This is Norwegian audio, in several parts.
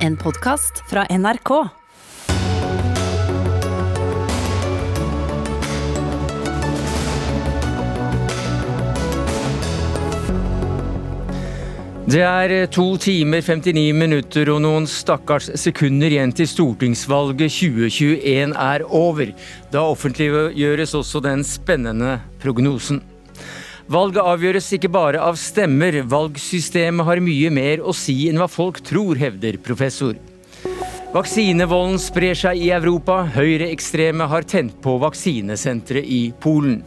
En podkast fra NRK. Det er to timer 59 minutter og noen stakkars sekunder igjen til stortingsvalget 2021 er over. Da offentliggjøres også den spennende prognosen. Valget avgjøres ikke bare av stemmer, valgsystemet har mye mer å si enn hva folk tror, hevder professor. Vaksinevolden sprer seg i Europa, høyreekstreme har tent på vaksinesenteret i Polen.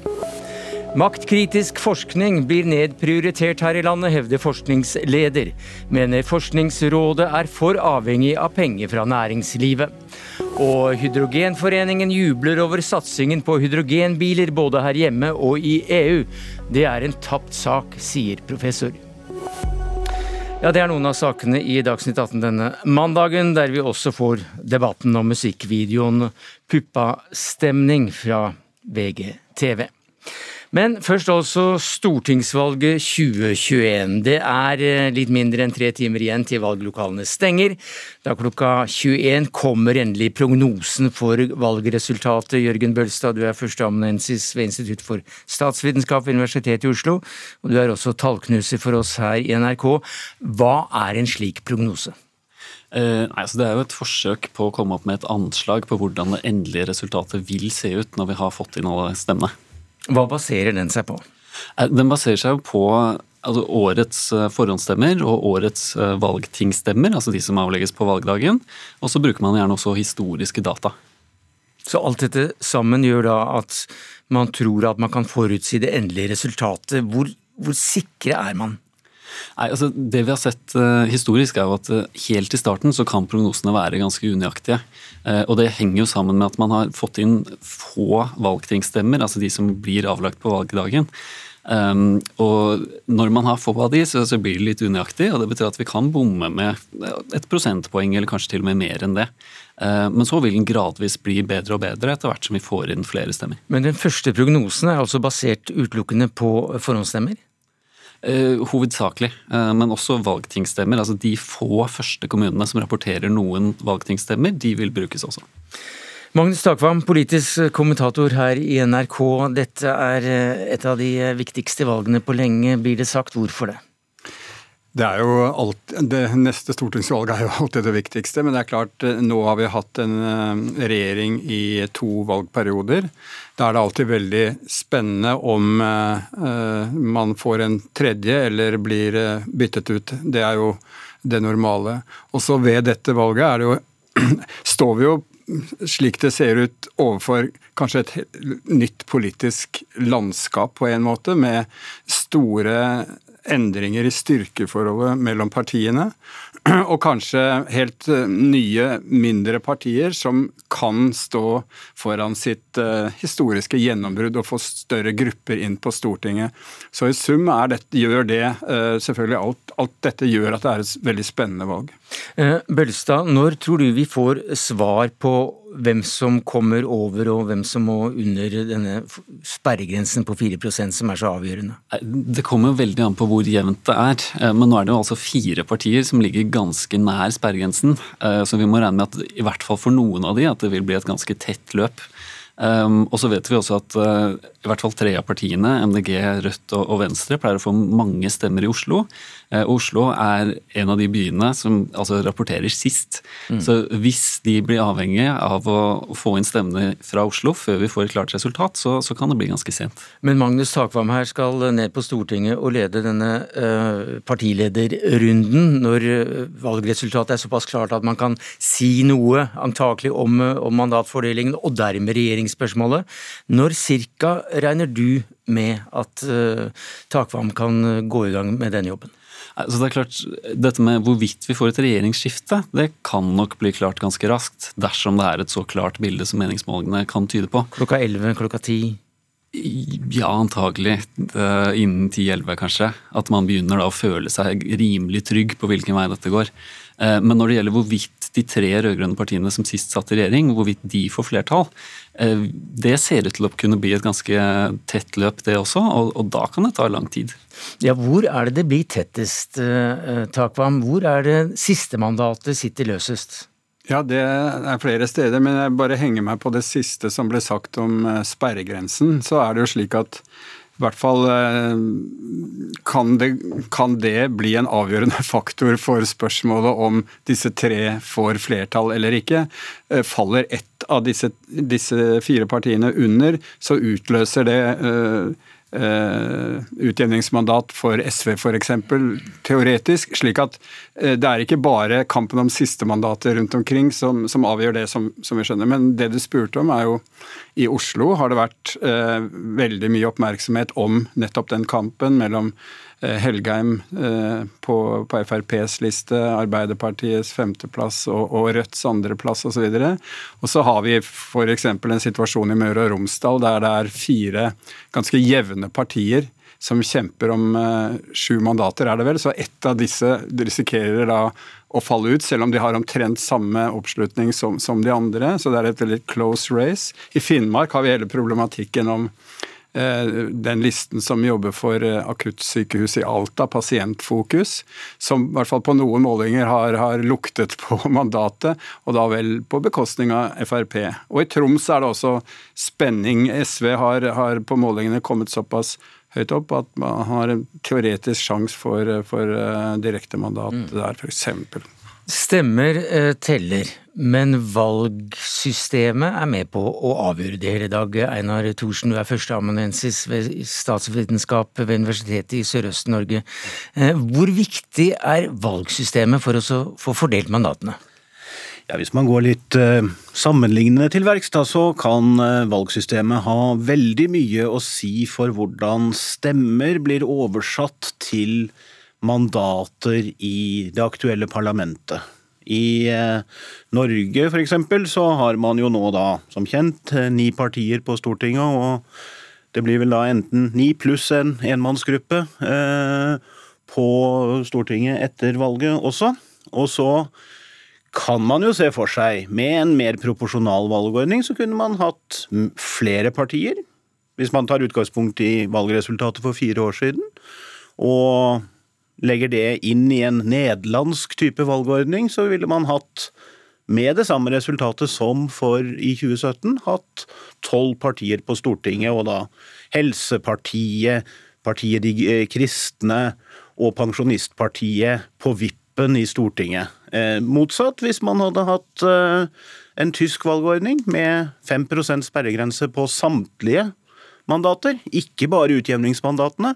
Maktkritisk forskning blir nedprioritert her i landet, hevder forskningsleder. Mener Forskningsrådet er for avhengig av penger fra næringslivet. Og Hydrogenforeningen jubler over satsingen på hydrogenbiler både her hjemme og i EU. Det er en tapt sak, sier professor. Ja, Det er noen av sakene i Dagsnytt 18 denne mandagen, der vi også får debatten om musikkvideoen 'Puppastemning' fra VGTV. Men først altså stortingsvalget 2021. Det er eh, litt mindre enn tre timer igjen til valglokalene stenger. Da klokka 21 kommer endelig prognosen for valgresultatet. Jørgen Bølstad, du er førsteamanuensis ved Institutt for statsvitenskap ved Universitetet i Oslo. Og du er også tallknuser for oss her i NRK. Hva er en slik prognose? Eh, nei, altså det er jo et forsøk på å komme opp med et anslag på hvordan det endelige resultatet vil se ut når vi har fått inn alle stemmene. Hva baserer den seg på? Eh, den baserer seg jo på altså årets eh, forhåndsstemmer og årets valgtingstemmer, valgtingsstemmer, altså de som avlegges på valgdagen. Og så bruker man gjerne også historiske data. Så alt dette sammen gjør da at man tror at man kan forutsi det endelige resultatet. Hvor, hvor sikre er man? Nei, altså Det vi har sett uh, historisk, er jo at uh, helt i starten så kan prognosene være ganske unøyaktige. Uh, og det henger jo sammen med at man har fått inn få valgtingsstemmer, altså de som blir avlagt på valgdagen. Um, og når man har få av de, så, så, blir det litt unøyaktig, og det betyr at vi kan bomme med et prosentpoeng, eller kanskje til og med mer enn det. Uh, men så vil den gradvis bli bedre og bedre etter hvert som vi får inn flere stemmer. Men den første prognosen er altså basert utelukkende på forhåndsstemmer? Eh, hovedsakelig, eh, men også valgtingsstemmer. Altså de få første kommunene som rapporterer noen valgtingsstemmer, de vil brukes også. Magnus Takvam, politisk kommentator her i NRK. Dette er eh, et av de viktigste valgene på lenge, blir det sagt. Hvorfor det? Det er jo alt, det neste stortingsvalget er jo alltid det viktigste, men det er klart eh, nå har vi hatt en eh, regjering i to valgperioder. Da er det alltid veldig spennende om uh, man får en tredje eller blir byttet ut. Det er jo det normale. Også ved dette valget er det jo står vi jo slik det ser ut overfor kanskje et nytt politisk landskap på en måte, med store endringer i styrkeforholdet mellom partiene. Og kanskje helt eh, nye, mindre partier som kan stå foran sitt uh, historiske gjennombrudd og få større grupper inn på Stortinget. Så i sum det, gjør det uh, selvfølgelig alt, alt dette gjør at det er et veldig spennende valg. Bølstad, når tror du vi får svar på hvem som kommer over og hvem som må under denne sperregrensen på 4% som er så avgjørende? Det kommer veldig an på hvor jevnt det er. Eh, men nå er det jo altså fire partier som ligger ganske nær sperregrensen. Eh, så vi må regne med at i hvert fall for noen av de at det vil bli et ganske tett løp. Um, og så vet vi også at uh, i hvert fall tre av partiene, MDG, Rødt og, og Venstre, pleier å få mange stemmer i Oslo. Uh, Oslo er en av de byene som altså, rapporterer sist. Mm. Så hvis de blir avhengige av å, få inn stemmene fra Oslo før vi får et klart resultat, så, så, kan det bli ganske sent. Men Magnus Takvam her skal ned på Stortinget og lede denne uh, partilederrunden når valgresultatet er såpass klart at man kan si noe antakelig om, om mandatfordelingen, og dermed regjeringsspørsmålet. Når cirka regner du med at uh, Takvam kan eh, gå i gang med denne jobben? Altså det er klart, Dette med hvorvidt vi får et regjeringsskifte, det kan nok bli klart ganske raskt. Dersom det er et så klart bilde som meningsmålingene kan tyde på. Klokka 11, klokka 10? Ja, antagelig. Innen 10-11, kanskje. At man begynner da å føle seg rimelig trygg på hvilken vei dette går. Men når det gjelder hvorvidt de tre rød-grønne partiene som sist satt i regjering, hvorvidt de får flertall, eh, det ser ut til å kunne bli et ganske tett løp, det også, og, og da kan det ta lang tid. Ja, Hvor er det det blir tettest, uh, Takvam? Hvor er det siste mandatet sitter løsest? Ja, det er flere steder, men jeg bare henger meg på det siste som ble sagt om sperregrensen. Så er det jo slik at i hvert fall eh, kan det, kan det, bli en avgjørende faktor for spørsmålet om disse tre får flertall eller ikke. Eh, faller ett av disse, disse fire partiene under, så utløser det Uh, utjevningsmandat for SV f.eks., teoretisk. slik at uh, det er ikke bare kampen om sistemandatet rundt omkring som, som avgjør det, som, som, vi skjønner. Men det du spurte om, er jo i Oslo har det vært uh, veldig mye oppmerksomhet om nettopp den kampen mellom Eh, Helgheim eh, på, på FrPs liste, Arbeiderpartiets femteplass og, og Rødts andreplass osv. Og, og så har vi f.eks. en situasjon i Møre og Romsdal der det er fire ganske jevne partier som kjemper om uh, sju mandater, er det vel. Så ett av disse risikerer da å falle ut, selv om de har omtrent samme oppslutning som, som de andre. Så det er et veldig close race. I Finnmark har vi hele problematikken om Eh, den listen som jobber for eh, akuttsykehuset i Alta, Pasientfokus, som i hvert fall på noen målinger har, har, luktet på mandatet, og da vel på bekostning av Frp. Og i Troms er det også spenning. SV har, har på målingene kommet såpass høyt opp at man har en teoretisk sjanse for, for eh, direktemandat mm. der, f.eks. Stemmer eh, teller, men valgsystemet er med på å avgjøre det hele dag. Einar Thorsen, du er førsteamanuensis ved statsvitenskap ved Universitetet i Sørøst-Norge. Eh, hvor viktig er valgsystemet for å få fordelt mandatene? Ja, Hvis man går litt uh, sammenlignende til verks, så kan valgsystemet ha veldig mye å si for hvordan stemmer blir oversatt til mandater i det aktuelle parlamentet. I eh, Norge f.eks. så har man jo nå da, som kjent, eh, ni partier på Stortinget. Og det blir vel da enten ni pluss en enmannsgruppe eh, på Stortinget etter valget også. Og så kan man jo se for seg, med en mer proporsjonal valgordning, så kunne man hatt flere partier. Hvis man tar utgangspunkt i valgresultatet for fire år siden. Og legger det inn i en nederlandsk type valgordning, så ville man hatt med det samme resultatet som for i 2017, hatt tolv partier på Stortinget, og da Helsepartiet, Partiet De kristne og Pensjonistpartiet på vippen i Stortinget. Eh, motsatt hvis man hadde hatt eh, en tysk valgordning med 5% sperregrense på samtlige mandater, ikke bare utjevningsmandatene,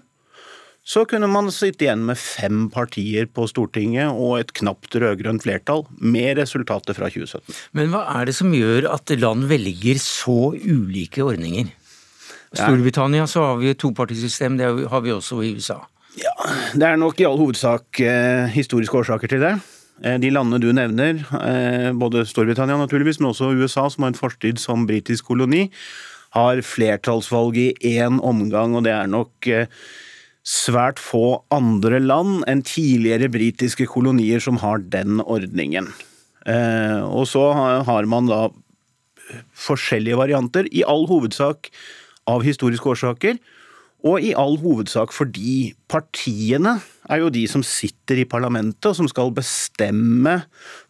så kunne man sitte igjen med fem partier på Stortinget og et knapt rød-grønt flertall, med resultatet fra 2017. Men hva er det som gjør at land velger så ulike ordninger? Storbritannia så har vi et topartisystem, det har vi også i USA. Ja, Det er nok i all hovedsak eh, historiske årsaker til det. Eh, de landene du nevner, eh, både Storbritannia naturligvis, men også USA, som har en fortid som britisk koloni, har flertallsvalg i én omgang, og det er nok eh, svært få andre land enn tidligere britiske kolonier som har den ordningen. Eh, og så har man da forskjellige varianter, i all hovedsak av historiske årsaker. Og i all hovedsak fordi partiene er jo de som sitter i parlamentet og som skal bestemme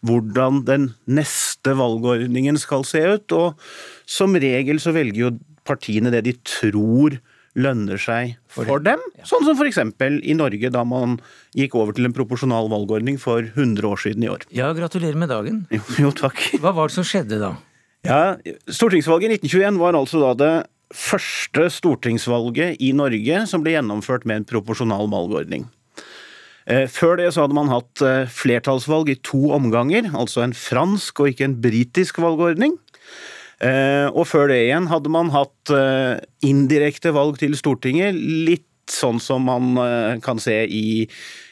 hvordan den neste valgordningen skal se ut. Og som regel så velger jo partiene det de tror lønner seg for dem. Sånn som f.eks. i Norge, da man gikk over til en proporsjonal valgordning for 100 år siden i år. Ja, gratulerer med dagen. Jo, jo takk. Hva var det som skjedde da? Ja, Stortingsvalget i 1921 var altså da det første stortingsvalget i Norge som ble gjennomført med en proporsjonal valgordning. Eh, før det så hadde man hatt eh, flertallsvalg i to omganger, altså en fransk og ikke en britisk valgordning. Eh, og før det igjen hadde man hatt eh, indirekte valg til Stortinget, litt sånn som man eh, kan se i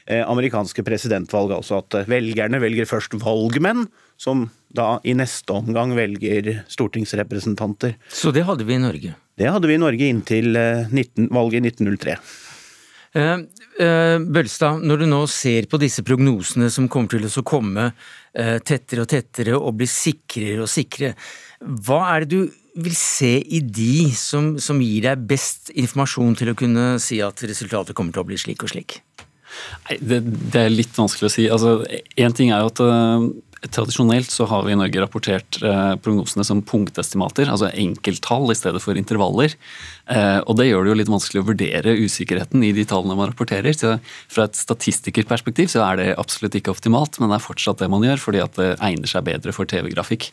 amerikanske presidentvalg. Altså at velgerne velger først valgmenn, som da i neste omgang velger stortingsrepresentanter. Så det hadde vi i Norge? Det hadde vi i Norge inntil 19, valget i 1903. Eh, eh, Bølstad, når du nå ser på disse prognosene som kommer til å komme eh, tettere og tettere og bli sikrere og sikrere, hva er det du vil se i de som, som gir deg best informasjon til å kunne si at resultatet kommer til å bli slik og slik? Nei, det, det, er litt vanskelig å si. Altså, en ting er jo at Tradisjonelt så har vi i Norge rapportert eh, prognosene som punktestimater, altså enkelttall i stedet for intervaller. Eh, og Det gjør det jo litt vanskelig å vurdere usikkerheten i de tallene man rapporterer. Så Fra et statistikerperspektiv så er det absolutt ikke optimalt, men det er fortsatt det man gjør, fordi at det egner seg bedre for TV-grafikk.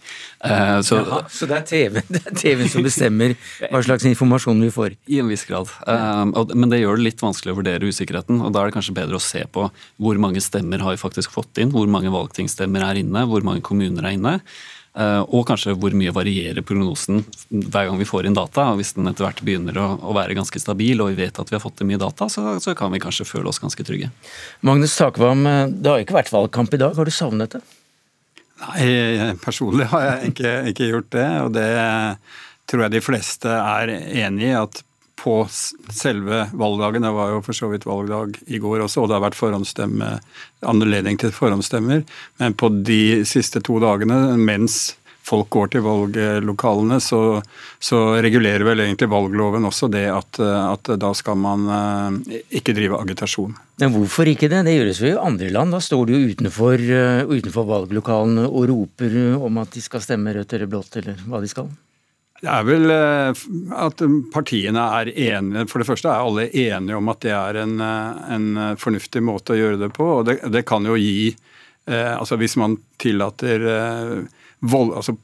Eh, så, så, det er TV det er TV som bestemmer hva slags informasjon vi får? I en viss grad. Men det gjør det litt vanskelig å vurdere usikkerheten, og da er det kanskje bedre å se på hvor mange stemmer har vi faktisk fått inn, hvor mange valgtingsstemmer er inne, hvor mange kommuner er inne. Eh, og kanskje hvor mye varierer prognosen hver gang vi får inn data. og Hvis den etter hvert begynner å, å være ganske stabil og vi vet at vi har fått inn mye data, så, så, kan vi kanskje føle oss ganske trygge. Magnus Takvam, eh, det har ikke vært valgkamp i dag. Har du savnet det? Nei, personlig har jeg ikke, ikke gjort det. Og det tror jeg de fleste er enig i. at på selve valgdagen. Det var jo for så vidt valgdag i går også, og det har vært forhåndsstemme, anledning til forhåndsstemmer. Men på de siste to dagene, mens folk går til valglokalene, så, så regulerer vel egentlig valgloven også det at, at, da skal man eh, ikke drive agitasjon. Men hvorfor ikke det? Det gjøres jo i andre land. Da står de jo utenfor, eh, utenfor valglokalene og roper om at de skal stemme rødt eller blått, eller hva de skal. Det er vel eh, at partiene er enige. For det første er alle enige om at det er en, eh, en fornuftig måte å gjøre det på. og Det, det kan jo gi eh, altså Hvis man tillater vold altså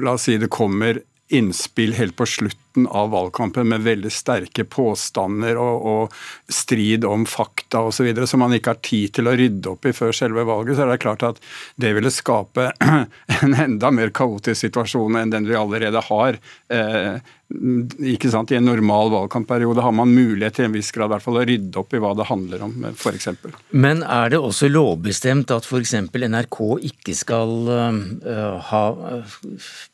La oss si det kommer innspill helt på slutten av valgkampen med veldig sterke påstander og, og strid om fakta osv. som man ikke har tid til å rydde opp i før selve valget, så er det klart at det ville skape en enda mer kaotisk situasjon enn den vi allerede har. Eh, ikke sant, I en normal valgkampperiode har man mulighet til en viss grad hvert fall å rydde opp i hva det handler om, f.eks. Men er det også lovbestemt at f.eks. NRK ikke skal uh, ha uh,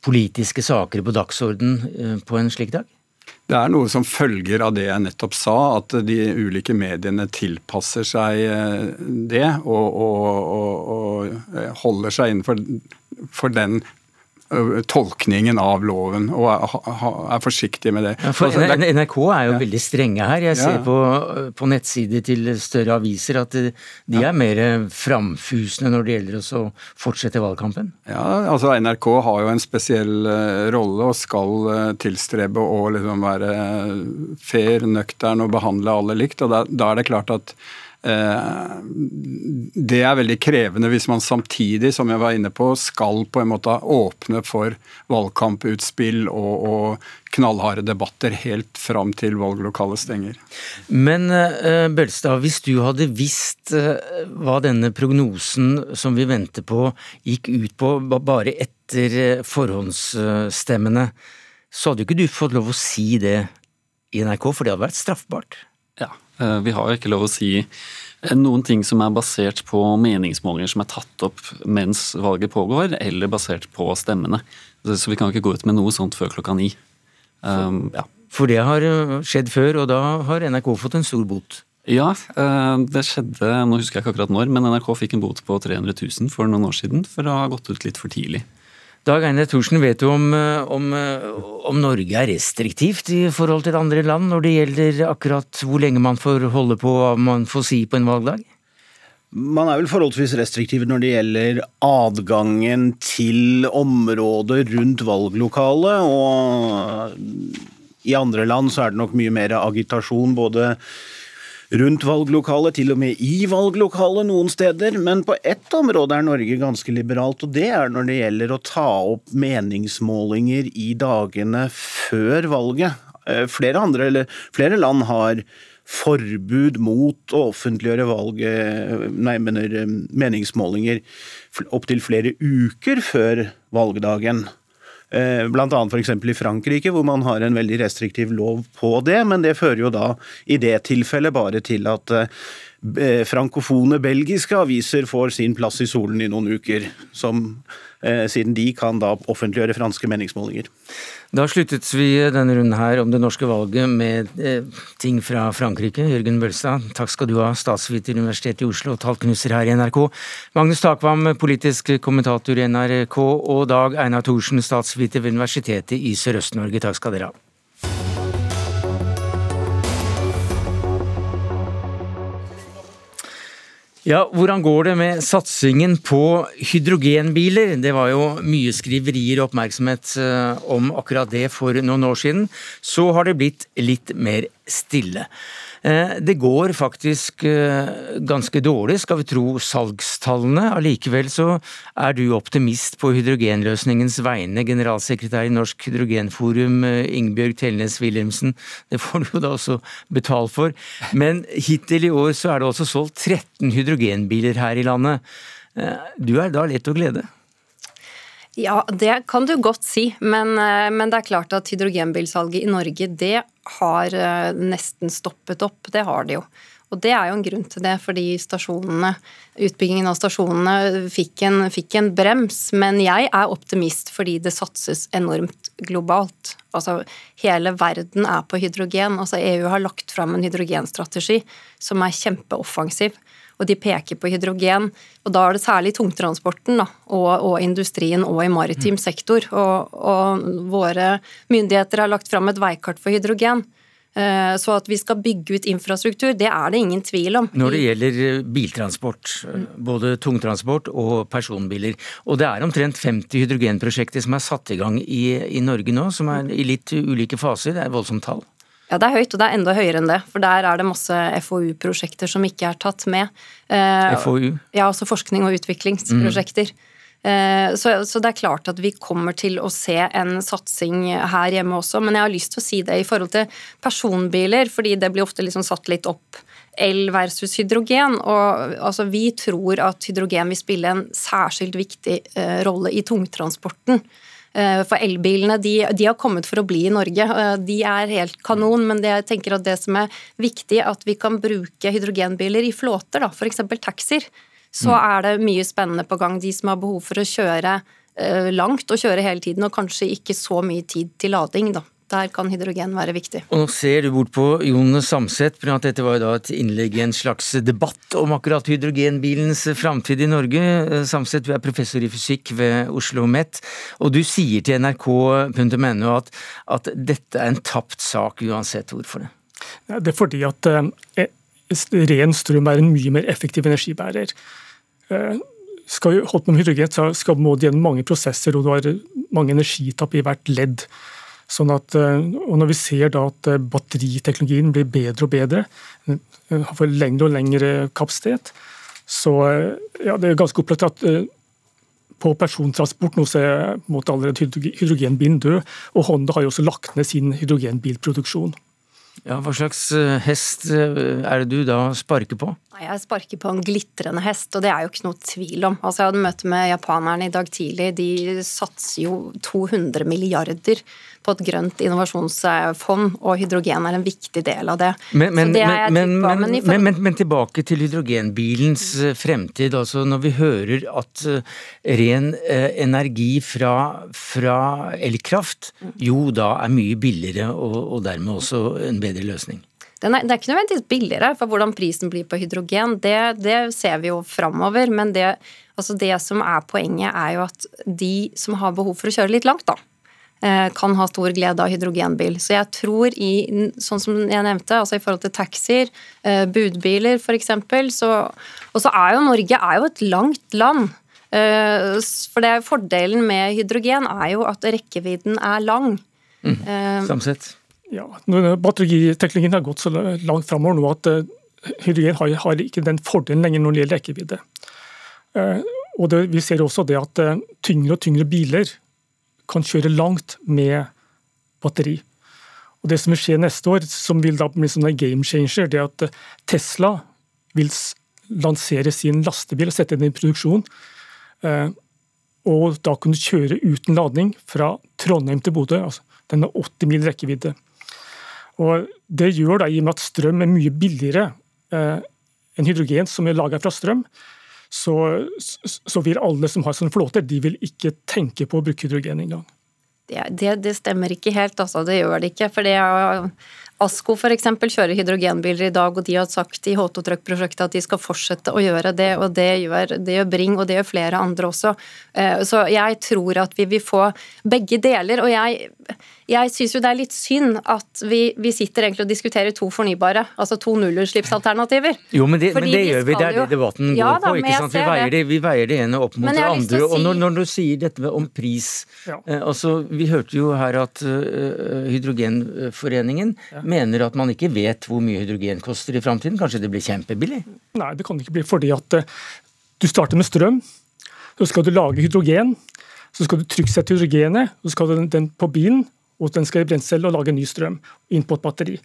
politiske saker på dagsorden uh, på en slik dag? Det er noe som følger av det jeg nettopp sa, at de ulike mediene tilpasser seg det og, og, og, og holder seg innenfor for den tolkningen av loven, og er, forsiktig med det. Ja, for altså, NRK er jo ja. veldig strenge her. Jeg ser ja. på, på nettsider til større aviser at de er mer framfusende når det gjelder å fortsette valgkampen. Ja, altså NRK har jo en spesiell rolle og skal tilstrebe å liksom være fair, nøktern og behandle alle likt. og da, da er det klart at det er veldig krevende hvis man samtidig, som jeg var inne på, skal på en måte åpne for valgkamputspill og, og knallharde debatter helt fram til valglokalet stenger. Men uh, Bølstad, hvis du hadde visst uh, hva denne prognosen som vi venter på, gikk ut på bare etter forhåndsstemmene, så hadde jo ikke du fått lov å si det i NRK, for det hadde vært straffbart? Eh, vi har ikke lov å si eh, noen ting som er basert på meningsmålinger som er tatt opp mens valget pågår, eller basert på stemmene. Så vi kan ikke gå ut med noe sånt før klokka ni. Um, ja. For det har eh, skjedd før, og da har NRK fått en stor bot? Ja, det skjedde, nå husker jeg ikke akkurat når, men NRK fikk en bot på 300 000 for noen år siden for å ha gått ut litt for tidlig. Dag Einar Thorsen, vet du om, eh, om, eh, om, Norge er restriktivt i forhold til andre land når det gjelder akkurat hvor lenge man får holde på hva man får si på en valgdag? Man er vel forholdsvis restriktiv når det gjelder adgangen til området rundt valglokalet. Og i andre land så er det nok mye mer agitasjon, både rundt valglokalet, til og med i valglokalet noen steder. Men på ett område er Norge ganske liberalt, og det er når det gjelder å ta opp meningsmålinger i dagene før valget. Eh, flere, andre, eller, flere land har forbud mot å offentliggjøre valg, eh, nei, mener, eh, meningsmålinger opptil flere uker før valgdagen. Eh, Bl.a. f.eks. i Frankrike, hvor man har en veldig restriktiv lov på det. Men det fører jo da i det tilfellet bare til at eh, eh, frankofone belgiske aviser får sin plass i solen i noen uker. Som, siden de kan da offentliggjøre franske meningsmålinger. Da sluttet vi denne runden her om det norske valget med eh, ting fra Frankrike. Jørgen Bølstad, takk skal du ha, statsviter Universitetet i Oslo og tallknuser her i NRK. Magnus Takvam, politisk kommentator i NRK, og Dag Einar Thorsen, statsviter ved Universitetet i Sørøst-Norge. Takk skal dere ha. Ja, Hvordan går det med satsingen på hydrogenbiler? Det var jo mye skriverier og oppmerksomhet eh, om akkurat det for noen år siden. Så har det blitt litt mer stille. Eh, det går faktisk eh, ganske dårlig, skal vi tro salgstallene. Allikevel så er du optimist på hydrogenløsningens vegne, generalsekretær i Norsk hydrogenforum, eh, Ingebjørg Telnes Wilhelmsen. Det får du jo da også betalt for. Men hittil i år så er det også solgt 13 hydrogenbiler her i landet. Du er da lett å glede? Ja, det kan du godt si, men, men, det er klart at hydrogenbilsalget i Norge det har eh, nesten stoppet opp. Det har de jo. Og det er jo en grunn til det, fordi stasjonene, utbyggingen av stasjonene fikk en, fikk en, brems. Men jeg er optimist fordi det satses enormt globalt. Altså hele verden er på hydrogen. Altså EU har lagt fram en hydrogenstrategi som er kjempeoffensiv. Og de peker på hydrogen, og da er det særlig tungtransporten da, og, og, industrien og i maritim sektor. Og, og våre myndigheter har lagt fram et veikart for hydrogen. Eh, så at vi skal bygge ut infrastruktur, det er det ingen tvil om. Når det gjelder eh, biltransport, eh, både tungtransport og personbiler, og det er omtrent 50 hydrogenprosjekter som er satt i gang i, i Norge nå, som er i litt ulike faser, det er voldsomt tall? Ja, det er høyt, og det er enda høyere enn det. For der er det masse FoU-prosjekter som ikke er tatt med. FoU? Ja, altså forskning og utviklingsprosjekter. Mm. Eh, så, så, det er klart at vi kommer til å se en satsing her hjemme også, men jeg har lyst til å si det i forhold til personbiler, fordi det blir ofte liksom satt litt opp el versus hydrogen. og altså, Vi tror at hydrogen vil spille en særskilt viktig uh, rolle i tungtransporten. Uh, for elbilene de, de, har kommet for å bli i Norge. Uh, de er helt kanon, men det, jeg tenker at det som er viktig, at vi kan bruke hydrogenbiler i flåter, f.eks. taxier så mm. er det mye spennende på gang. De som har behov for å kjøre eh, langt og kjøre hele tiden, og kanskje ikke så mye tid til lading, da. Der kan hydrogen være viktig. Og Nå ser du bort på Jon Samset, for at dette var jo da et innlegg i en slags debatt om akkurat hydrogenbilens framtid i Norge. Samset, du er professor i fysikk ved Oslo OsloMet, og du sier til nrk.no at, at dette er en tapt sak uansett. Hvorfor det? Det er fordi at eh, ren strøm er en mye mer effektiv energibærer. Eh, skal vi holde på med hydrogen, så skal må det gjennom mange prosesser, og du har mange energitap i hvert ledd. Sånn at, eh, og Når vi ser da at eh, batteriteknologien blir bedre og bedre, får lengre og lengre kapasitet, så ja, det er ganske opplagt at på persontransport nå så er på allerede hydrogenbilen død, og Honda har jo også lagt ned sin hydrogenbilproduksjon. Ja, Hva slags hest er det du da sparker på? Jeg sparker på en glitrende hest, og det er jo ikke noe tvil om. Altså, jeg hadde møte med japanerne i dag tidlig. De satser jo 200 milliarder på et grønt innovasjonsfond, og hydrogen er en viktig del av det. Men, men, det men, men, men, tilbake til hydrogenbilens eh, fremtid. altså Når vi hører at uh, ren uh, energi fra, fra, elkraft jo da er mye billigere og, og dermed også en bedre løsning. Er, det er ikke nødvendigvis billigere, for hvordan prisen blir på hydrogen, det, det ser vi jo framover. Men det, altså det, som er poenget, er jo at de som har behov for å kjøre litt langt, da, eh, kan ha stor glede av hydrogenbil. Så jeg tror i, sånn som jeg nevnte, altså i forhold til taxier, eh, budbiler f.eks., så Og så er jo Norge er jo et langt land. Eh, for det, fordelen med hydrogen er jo at rekkevidden er lang. Mm, samsett. Ja, Batteriteknologien har gått så langt framover nå at uh, hydrogen har, har, ikke den fordelen lenger når det gjelder rekkevidde. Uh, og det, Vi ser også det at uh, tyngre og tyngre biler kan kjøre langt med batteri. Og Det som vil skje neste år, som vil da bli sånn en game changer, det er at Tesla vil lansere sin lastebil og sette den i produksjon. Og da kunne kjøre uten ladning fra Trondheim til Bodø. altså Den har 80 mil rekkevidde. Og Det gjør da, i og med at strøm er mye billigere enn hydrogen som er laga fra strøm, så, så, vil alle som har sånne flåter, de vil ikke tenke på å bruke hydrogen engang. Det, det, det stemmer ikke helt, altså. Det gjør det ikke. For det er Asko f.eks. kjører hydrogenbiler i dag, og de har sagt i H2 Truck-prosjektet at de skal fortsette å gjøre det. og det gjør, det gjør, Bring, og det gjør flere andre også. Eh, så jeg tror at vi vil få begge deler. og jeg jeg syns jo det er litt synd at vi, vi, sitter egentlig og diskuterer to fornybare, altså to nullutslippsalternativer. Jo, men det, men det gjør vi, det er det debatten ja, går på. ikke sant? Vi veier det, vi veier det, ene opp mot det andre. Si... Og når, når, du sier dette om pris ja. eh, altså Vi hørte jo her at uh, Hydrogenforeningen ja. Mener at man ikke vet hvor mye hydrogen koster i framtiden. Kanskje det blir kjempebillig? Nei, det kan ikke bli fordi at uh, du starter med strøm, så skal du lage hydrogen. Så skal du trykksette hydrogenet, så skal du den, den på bilen, og den skal i brensel og lage ny strøm inn på et batteri.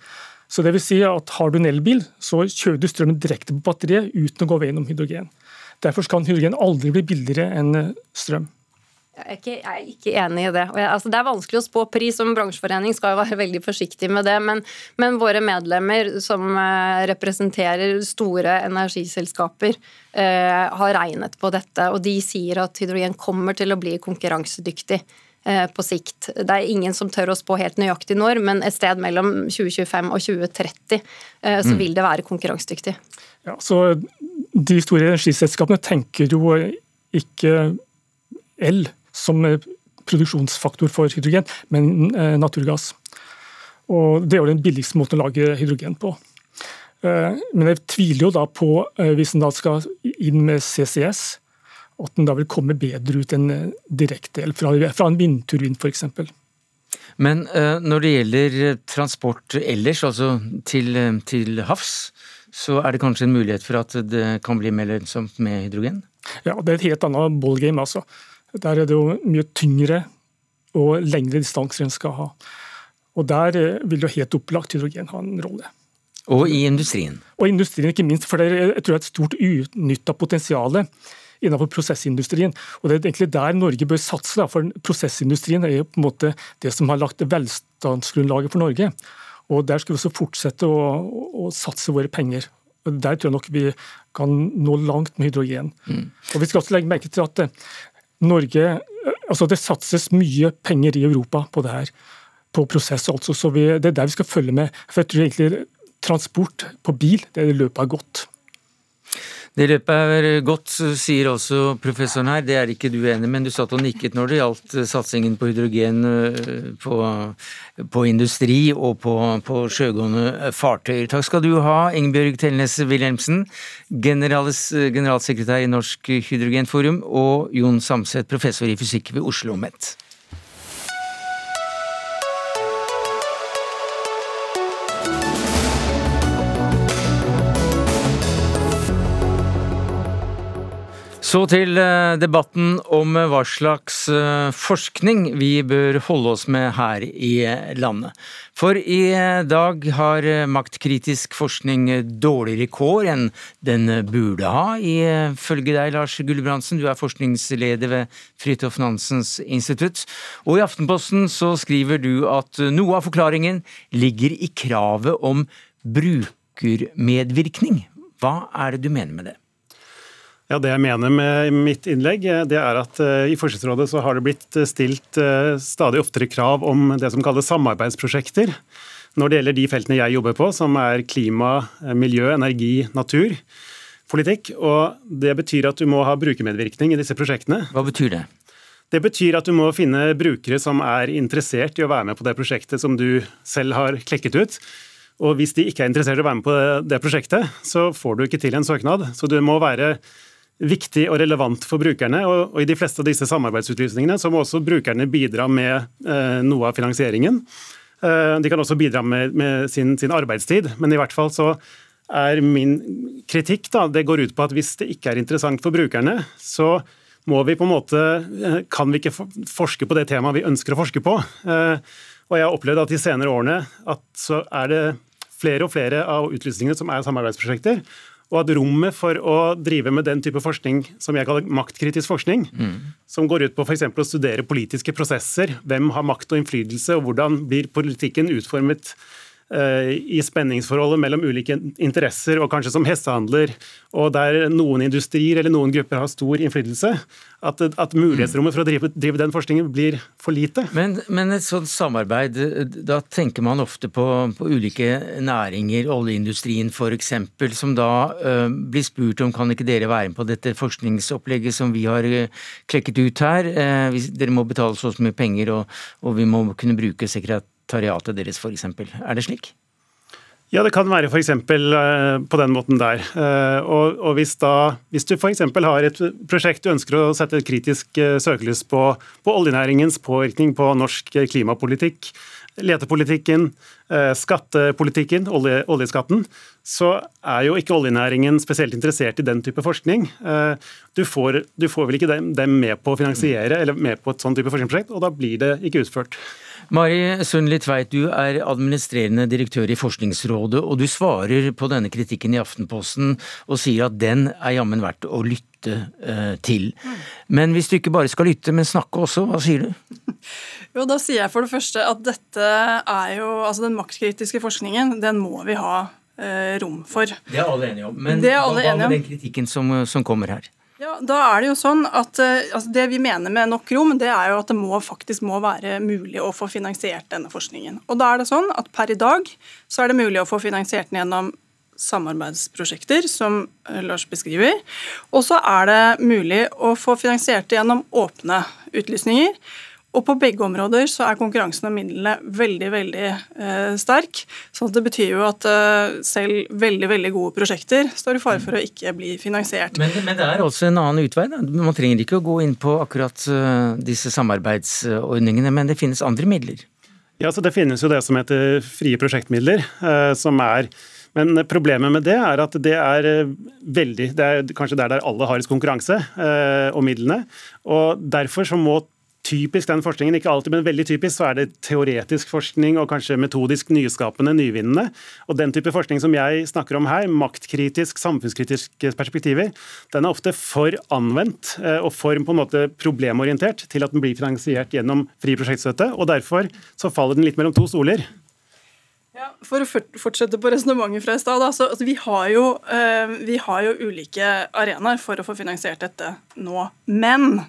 Så det vil si at Har du en elbil, så kjører du strømmen direkte på batteriet uten å gå gjennom hydrogen. Derfor kan hydrogen aldri bli billigere enn eh, strøm. Jeg er, ikke, jeg er ikke, enig i det. Jeg, altså det er vanskelig å spå pris. Som bransjeforening skal jo være veldig forsiktig med det. Men, men våre medlemmer som eh, representerer store energiselskaper, eh, har regnet på dette. Og de sier at hydrogen kommer til å bli konkurransedyktig. Eh, på sikt. Det er ingen som tør å spå helt nøyaktig når, men et sted mellom 2025 og 2030 eh, så mm. vil det være konkurransedyktig. Ja, så De store energiselskapene tenker jo ikke el som produksjonsfaktor for hydrogen, men eh, naturgass. Og Det er jo den billigste måten å lage hydrogen på. Men jeg tviler jo da på, hvis en da skal inn med CCS, at den da vil komme bedre ut enn eh, direkte el fra, fra en vindturbin f.eks. Men når det gjelder transport ellers, altså til, eh, til, havs, så er det kanskje en mulighet for at det kan bli mer lønnsomt med hydrogen? Ja, det er et helt annet ballgame. altså. Der er det jo mye tyngre og lengre distanser en skal ha. Og Der vil jo helt opplagt hydrogen ha en rolle. Og i industrien? Og i industrien ikke minst, for det er, jeg tror det er et stort uutnytta potensial innenfor prosessindustrien. Og Det er egentlig der Norge bør satse, for prosessindustrien er jo på en måte det som har lagt velstandsgrunnlaget for Norge. Og Der skal vi også fortsette å, å satse våre penger. Og Der tror jeg nok vi kan nå langt med hydrogen. Mm. Og Vi skal også legge merke til at eh, Norge, eh, altså det satses mye penger i Europa på det her, på prosess. altså, så vi, Det er der vi skal følge med. For jeg tror egentlig transport på bil det løpet er godt. Det løpet er godt, sier også professoren her. Det er ikke du enig men du satt og nikket når det gjaldt eh, satsingen på hydrogen eh, på, på industri og på, på, sjøgående fartøyer. Takk skal du ha, Ingebjørg Telnes Wilhelmsen, generalsekretær i Norsk hydrogenforum, og Jon Samset, professor i fysikk ved Oslo OsloMet. Så til eh, debatten om hva slags eh, forskning vi bør holde oss med her i landet. For i dag har maktkritisk forskning dårligere kår enn den burde ha, ifølge deg, Lars Gulbrandsen. Du er forskningsleder ved Fridtjof Nansens institutt. Og i Aftenposten så skriver du at noe av forklaringen ligger i kravet om brukermedvirkning. Hva er det du mener med det? Ja, Det jeg mener med mitt innlegg, eh, det er at uh, i Forskningsrådet så har det blitt eh, stilt stadig oftere krav om det som kalles samarbeidsprosjekter. Når det gjelder de feltene jeg jobber på, som er klima, miljø, energi, natur, politikk. Og det betyr at du må ha brukermedvirkning i disse prosjektene. Hva betyr det? Det betyr at du må finne brukere som er interessert i å være med på det prosjektet som du selv har klekket ut. Og hvis de ikke er interessert i å være med på det prosjektet, så får du ikke til en søknad. Så du må være viktig og relevant for brukerne. Og, og, I de fleste av disse samarbeidsutlysningene så må også brukerne bidra med eh, noe av finansieringen. Eh, de kan også bidra med, med sin, sin, arbeidstid, men i hvert fall så er min kritikk da, det går ut på at hvis det ikke er interessant for brukerne, så må vi på en måte, eh, kan vi ikke forske på det temaet vi ønsker å forske på. Eh, og jeg har opplevd at de senere årene at så er det flere og flere av utlysningene som er samarbeidsprosjekter og at rommet for å drive med den type forskning som jeg kaller maktkritisk forskning, mm. som går ut på f.eks. å studere politiske prosesser, hvem har makt og innflytelse, og hvordan blir politikken utformet i spenningsforholdet mellom ulike interesser, og kanskje som hestehandler, og der noen industrier eller noen grupper har stor innflytelse, at, at mulighetsrommet for å drive, drive, den forskningen blir for lite. Men, men, et sånt samarbeid, da tenker man ofte på, på ulike næringer, oljeindustrien f.eks., som da uh, blir spurt om kan ikke dere være med på dette forskningsopplegget som vi har uh, klekket ut her. Uh, dere må betale så mye penger, og, og vi må kunne bruke sekretariatet sekretariatet deres f.eks. Er det slik? Ja, det kan være f.eks. Eh, på den måten der. Eh, og, og hvis, da, hvis du f.eks. har et prosjekt du ønsker å sette et kritisk eh, søkelys på, på oljenæringens påvirkning på norsk klimapolitikk, letepolitikken, skattepolitikken, olje, oljeskatten, så er jo ikke oljenæringen spesielt interessert i den type forskning. Du får, du får vel ikke dem, med på å finansiere eller med på et sånn type forskningsprosjekt, og da blir det ikke utført. Mari Sundli Tveit, du er administrerende direktør i Forskningsrådet, og du svarer på denne kritikken i Aftenposten og sier at den er jammen verdt å lytte eh, til. Men hvis du ikke bare skal lytte, men snakke også, hva sier du? Jo, da sier jeg for det første at dette er jo Altså den maktkritiske forskningen, den må vi ha eh, rom for. Det er alle enige om. Men hva med den kritikken som, som kommer her? Ja, da er Det jo sånn at eh, altså det vi mener med nok rom, det er jo at det må, faktisk må være mulig å få finansiert denne forskningen. Og da er det sånn at Per i dag så er det mulig å få finansiert den gjennom samarbeidsprosjekter, som eh, Lars beskriver. Og så er det mulig å få finansiert det gjennom åpne utlysninger. Og på begge områder så er konkurransen om midlene veldig veldig eh, sterk. Så det betyr jo at eh, selv veldig veldig gode prosjekter står i fare for å ikke bli finansiert. Men, men det er også en annen utvei. Da. Man trenger ikke å gå inn på akkurat uh, disse samarbeidsordningene, men det finnes andre midler? Ja, så Det finnes jo det som heter frie prosjektmidler, uh, som er men problemet med det er at det er eh, veldig Det er kanskje der, der alle har konkurranse eh, om midlene. og Derfor så må typisk den forskningen, ikke alltid, men veldig typisk, så er det teoretisk forskning og kanskje metodisk nyskapende, nyvinnende. Og den type forskning som jeg snakker om her, maktkritisk, samfunnskritiske perspektiver, den er ofte for anvendt eh, og for på en måte problemorientert til at den blir finansiert gjennom fri prosjektstøtte. og Derfor så faller den litt mellom to stoler. Ja, for å fortsette på resonnementet fra i stad. Altså, vi, eh, vi, har jo ulike arenaer for å få finansiert dette nå. Men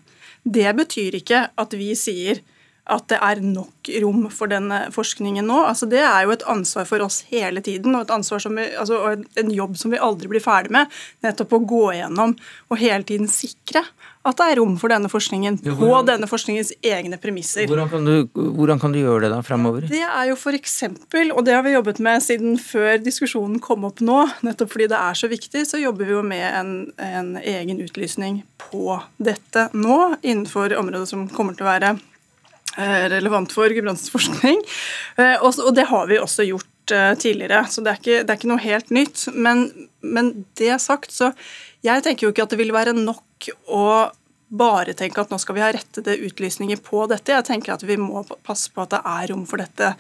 det betyr ikke at vi sier at det er nok rom for denne forskningen nå. Altså det er jo et ansvar for oss hele tiden, og, vi, altså, og en jobb som vi aldri blir ferdig med. Nettopp å gå igjennom og hele tiden sikre at det er rom for denne forskningen på denne forskningens egne premisser. Hvordan kan du, hvordan kan du gjøre det da fremover? Det er jo eksempel, og det har vi jobbet med siden før diskusjonen kom opp nå, nettopp fordi det er så viktig, så jobber vi jo med en, en egen utlysning på dette nå, innenfor området som kommer til å være relevant for gudbrandsforskning. Eh, og det har vi også gjort eh, tidligere, så det er ikke, det er ikke noe helt nytt. Men, men det sagt, så jeg tenker jo ikke at det vil være nok å bare tenke at nå skal vi ha rettede utlysninger på dette. Jeg tenker at vi må passe på at det er rom for dette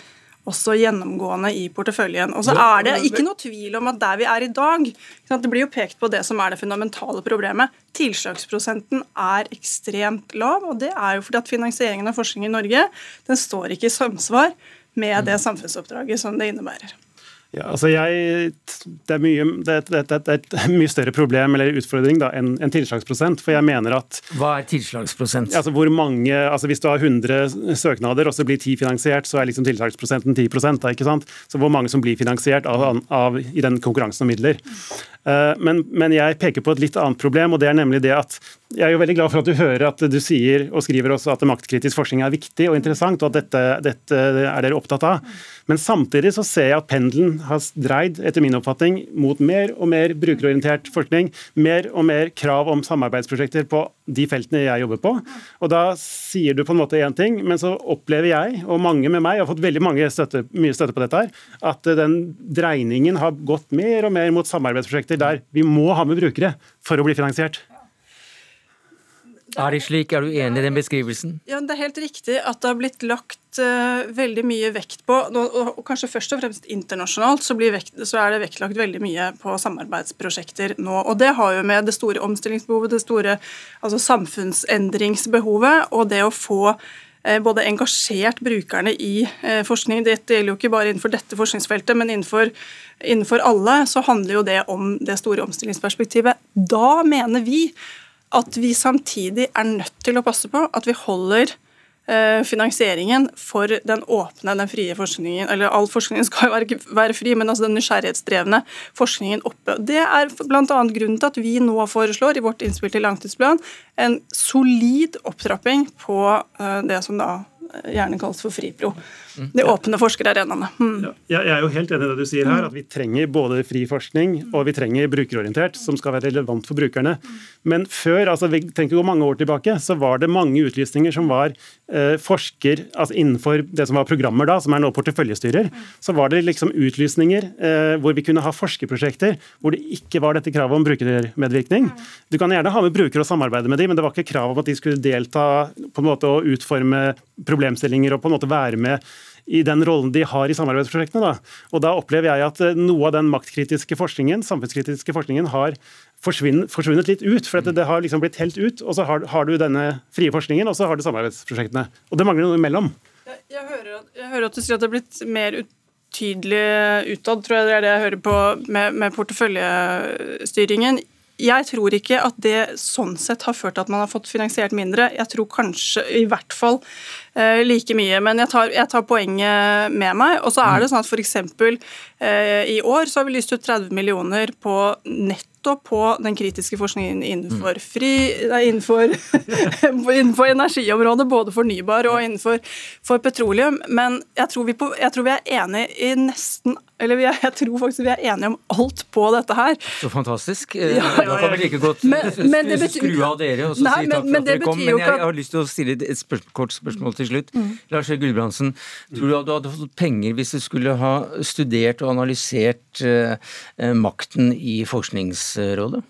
også gjennomgående i porteføljen. Og så er det ikke noe tvil om at der vi er i dag Det blir jo pekt på det som er det fundamentale problemet. Tilslagsprosenten er ekstremt lav, og det er jo fordi at finansieringen av forskning i Norge den står ikke i samsvar med det samfunnsoppdraget som det innebærer. Ja, altså jeg, det, er mye, det, det, det, er et mye større problem eller utfordring da, enn en tilslagsprosent. For jeg mener at Hva er tilslagsprosent? Altså hvor mange, altså Hvis du har 100 søknader og så blir 10 finansiert, så er liksom tilslagsprosenten 10 da, ikke sant? Så hvor mange som blir finansiert av, av, i den konkurransen om midler. Uh, men, men, jeg peker på et litt annet problem, og det er nemlig det at jeg er jo veldig glad for at du hører at du sier og skriver også at maktkritisk forskning er viktig og interessant, og at dette, dette er dere opptatt av. Men samtidig så ser jeg at pendelen har dreid, etter min oppfatning, mot mer og mer brukerorientert forskning. Mer og mer krav om samarbeidsprosjekter på de feltene jeg jobber på. Og da sier du på en måte én ting, men så opplever jeg, og mange med meg, har fått veldig mange støtte, mye støtte på dette her, at den dreiningen har gått mer og mer mot samarbeidsprosjekter der vi må ha med brukere for å bli finansiert. Er det slik? Er du enig i den beskrivelsen? Ja, Det er helt riktig at det har blitt lagt uh, veldig mye vekt på og, kanskje først og fremst internasjonalt så, vekt, så, er det vektlagt veldig mye på samarbeidsprosjekter nå. og Det har jo med det store omstillingsbehovet, det store altså samfunnsendringsbehovet og det å få både engasjert brukerne i forskning. Dette gjelder jo ikke bare innenfor dette forskningsfeltet, men innenfor, innenfor alle så handler jo det om det store omstillingsperspektivet. Da mener vi at vi samtidig er nødt til å passe på at vi holder Eh, finansieringen for den åpne, den frie forskningen. Eller all forskningen skal jo være, være fri, men altså den nysgjerrighetsdrevne forskningen oppe. Det er bl.a. grunnen til at vi nå foreslår i vårt innspill til langtidsplan en solid opptrapping på eh, det som da gjerne kalles for FRIPRO. De åpne forskerarenaene. Mm. Ja, jeg er jo helt enig i det du sier her, at vi trenger både fri forskning og vi trenger brukerorientert, som skal være relevant for brukerne. Men før, altså vi tenker gå mange år tilbake, så var det mange utlysninger som var eh, forsker altså innenfor det som var programmer da, som er nå porteføljestyrer. Så var det liksom utlysninger eh, hvor vi kunne ha forskerprosjekter hvor det ikke var dette kravet om brukermedvirkning. Du kan gjerne ha med brukere og samarbeide med dem, men det var ikke krav om at de skulle delta på en måte og utforme problemstillinger og på en måte være med i den rollen de har i samarbeidsprosjektene. Da. Og da opplever jeg at eh, noe av den maktkritiske forskningen, samfunnskritiske forskningen har forsvunnet, litt ut. For det har liksom blitt helt ut. Og så har, har, du denne frie forskningen, og så har du samarbeidsprosjektene. Og det mangler noe imellom. Jeg, jeg, hører, at, jeg hører, at, du sier at det har blitt mer utydelig utad, tror jeg det er det jeg hører på med, med porteføljestyringen. Jeg tror ikke at det sånn sett har ført til at man har fått finansiert mindre. Jeg tror kanskje i hvert fall eh, like mye. Men jeg tar, jeg tar, poenget med meg. Og så er det sånn at f.eks. Eh, i år så har vi lyst ut 30 millioner på nett på den kritiske forskningen innenfor, mm. fri, innenfor, innenfor energiområdet, både fornybar og innenfor petroleum. Men jeg tror, på, jeg tror, vi er enige i nesten eller jeg, jeg, tror faktisk vi er enige om alt på dette her. Så fantastisk. Ja, ja, ja. Da kan vi like godt men, men betyr, skru av dere og så nei, si takk for at dere kom. Men jeg, jeg, har lyst til å stille et spørsmål, kort spørsmål til slutt. Mm. Lars Gulbrandsen, tror du at du hadde fått penger hvis du skulle ha studert og analysert uh, makten i Forskningsrådet?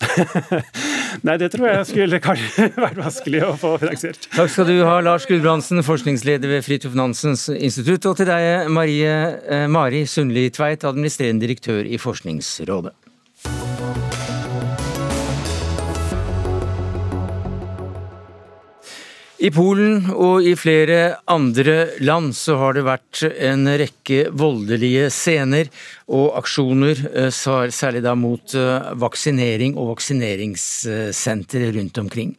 Nei, det tror jeg skulle vært vanskelig å få finansiert. Takk skal du ha, Lars Gudbrandsen, forskningsleder ved Fridtjof Nansens institutt, og til deg, Marie, eh, Mari Sundli Tveit, administrerende direktør i Forskningsrådet. I Polen og i flere andre land så har det vært en rekke voldelige scener og aksjoner, eh, særlig da mot eh, vaksinering og vaksineringssentre rundt omkring.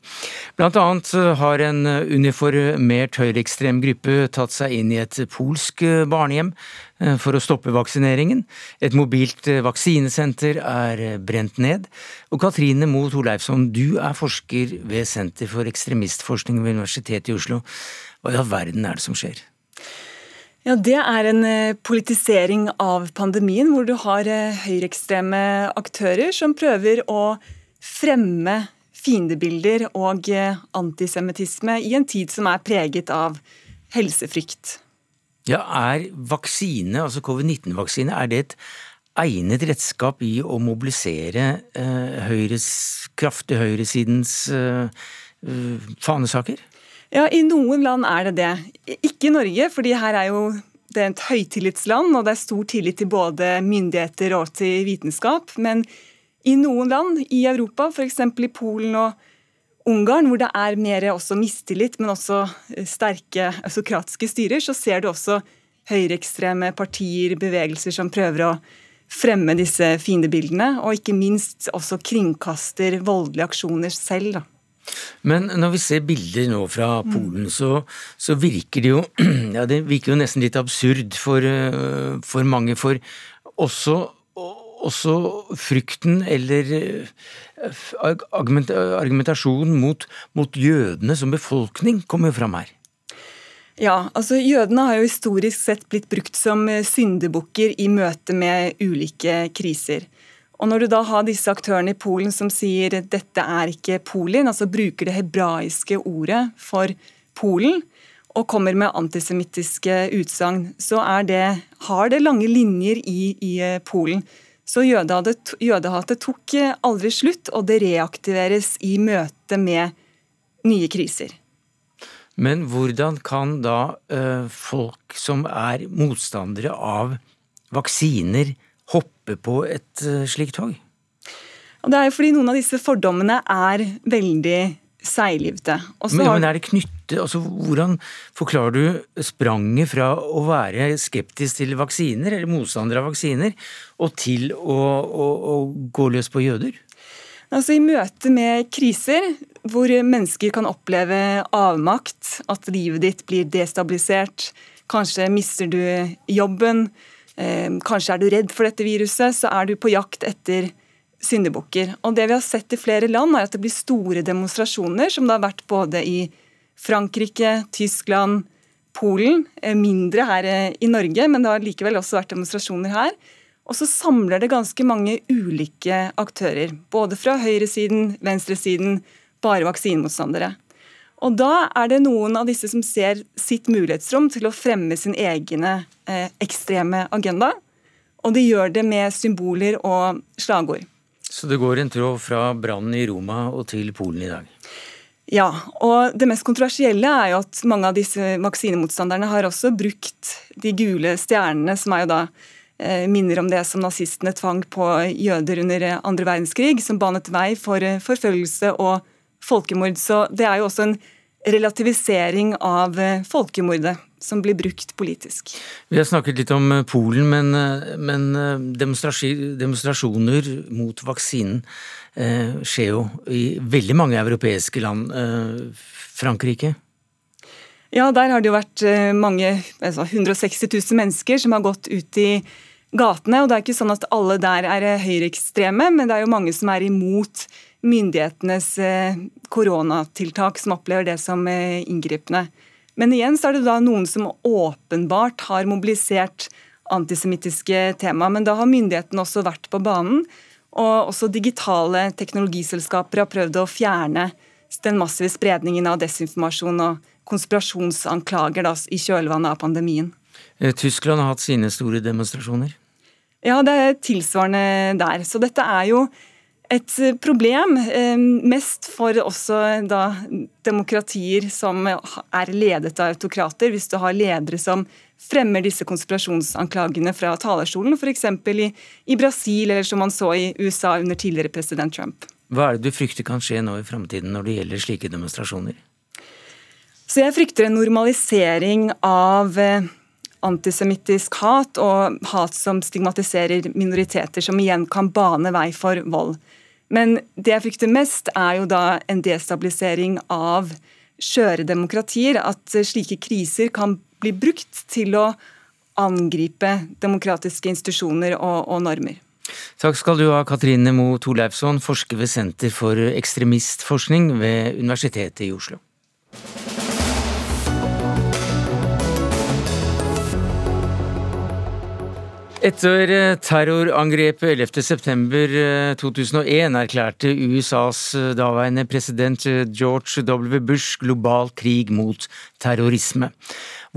Blant annet eh, har en uniformert høyreekstrem gruppe tatt seg inn i et polsk barnehjem Eh, for å stoppe vaksineringen. Et mobilt eh, vaksinesenter er eh, brent ned. Og Katrine Moe Torleifsson, du er forsker ved Senter for ekstremistforskning ved Universitetet i Oslo. Hva i all verden er det som skjer? Ja, Det er en politisering av pandemien, hvor du har høyreekstreme aktører som prøver å fremme fiendebilder og antisemittisme i en tid som er preget av helsefrykt. Ja, Er vaksine, altså covid-19-vaksine, er det et egnet redskap i å mobilisere eh, høyres, kraftig høyresidens eh, eh, fanesaker? Ja, i noen land er det det. Ikke i Norge, fordi her er jo det er et høytillitsland, og det er stor tillit til både myndigheter og til vitenskap. Men i noen land i Europa, f.eks. i Polen og Ungarn, hvor det er mer også mistillit, men også eh, sterke autokratiske styrer, så ser du også høyreekstreme partier, bevegelser som prøver å fremme disse fiendebildene, og ikke minst også kringkaster voldelige aksjoner selv. da. Men når vi ser bilder nå fra Polen, så, så virker det jo ja, det virker jo nesten litt absurd for, eh, for mange. For også også frykten eller eh, argumentasjonen mot, mot jødene som befolkning kommer fram her. Ja, altså Jødene har jo historisk sett blitt brukt som eh, syndebukker i møte med ulike kriser. Og Når du da har disse aktørene i Polen som sier dette er ikke Polen, altså bruker det hebraiske ordet for Polen, og kommer med antisemittiske utsagn, så det, har det lange linjer i, i eh, Polen. Så jødehatet tok aldri slutt, og det reaktiveres i møte med nye kriser. Men hvordan kan da uh, folk som er motstandere av vaksiner, hoppe på et uh, slikt tog? Og det er jo fordi noen av disse fordommene er veldig seiglivte. Men, men, er det knyttet? altså, Hvordan forklarer du spranget fra å være skeptisk til vaksiner, eller motstander av vaksiner, og til å, å, å gå løs på jøder? Altså, I møte med kriser hvor mennesker kan oppleve avmakt, at livet ditt blir destabilisert, kanskje mister du jobben, eh, kanskje er du redd for dette viruset, så er du på jakt etter syndebukker. Og det vi har sett i flere land, er at det blir store demonstrasjoner, som det har vært både i Frankrike, Tyskland, Polen. Eh, mindre her eh, i Norge, men det har likevel også vært demonstrasjoner her. Og så samler det ganske mange ulike aktører. Både fra høyresiden, venstresiden, bare vaksinemotstandere. Og da er det noen av disse som ser sitt mulighetsrom til å fremme sin egne eh, ekstreme agenda. Og de gjør det med symboler og slagord. Så det går en tråd fra brannen i Roma og til Polen i dag? Ja, og det mest kontroversielle er jo at mange av disse vaksinemotstanderne har også brukt de gule stjernene, som er jo da eh, minner om det som nazistene tvang på jøder under andre verdenskrig, som banet vei for eh, forfølgelse og folkemord. Så det er jo også en relativisering av eh, folkemordet som blir brukt politisk. Vi har snakket litt om eh, Polen, men, eh, men eh, demonstrasjoner mot vaksinen eh, skjer jo i veldig mange europeiske land. Eh, Frankrike? Ja, der har det jo vært mange, altså 160 000 mennesker som har gått ut i gatene. og Det er ikke sånn at alle der er høyreekstreme, men det er jo mange som er imot myndighetenes koronatiltak, som opplever det som inngripende. Men igjen så er det da noen som åpenbart har mobilisert antisemittiske tema. Men da har myndighetene også vært på banen. Og også digitale teknologiselskaper har prøvd å fjerne den massive spredningen av desinformasjon og konspirasjonsanklager da, i kjølvannet av pandemien. Eh, Tyskland har hatt sine store demonstrasjoner? Ja, det er tilsvarende der. Så dette er jo et problem, eh, mest for også da demokratier som er ledet av autokrater. Hvis du har ledere som fremmer disse konspirasjonsanklagene fra talerstolen, f.eks. I, i Brasil, eller som man så i USA under tidligere president Trump. Hva er det du frykter kan skje nå i framtiden når det gjelder slike demonstrasjoner? Så Jeg frykter en normalisering av eh, antisemittisk hat og hat som stigmatiserer minoriteter, som igjen kan bane vei for vold. Men det jeg frykter mest, er jo da en destabilisering av skjøre demokratier. At slike kriser kan bli brukt til å angripe demokratiske institusjoner og, og normer. Takk skal du ha, Katrine Mo Torleifsson, forsker ved Senter for ekstremistforskning ved Universitetet i Oslo. Etter eh, terrorangrepet 11.9.2001 eh, erklærte USAs eh, daværende president George W. Bush global krig mot terrorisme.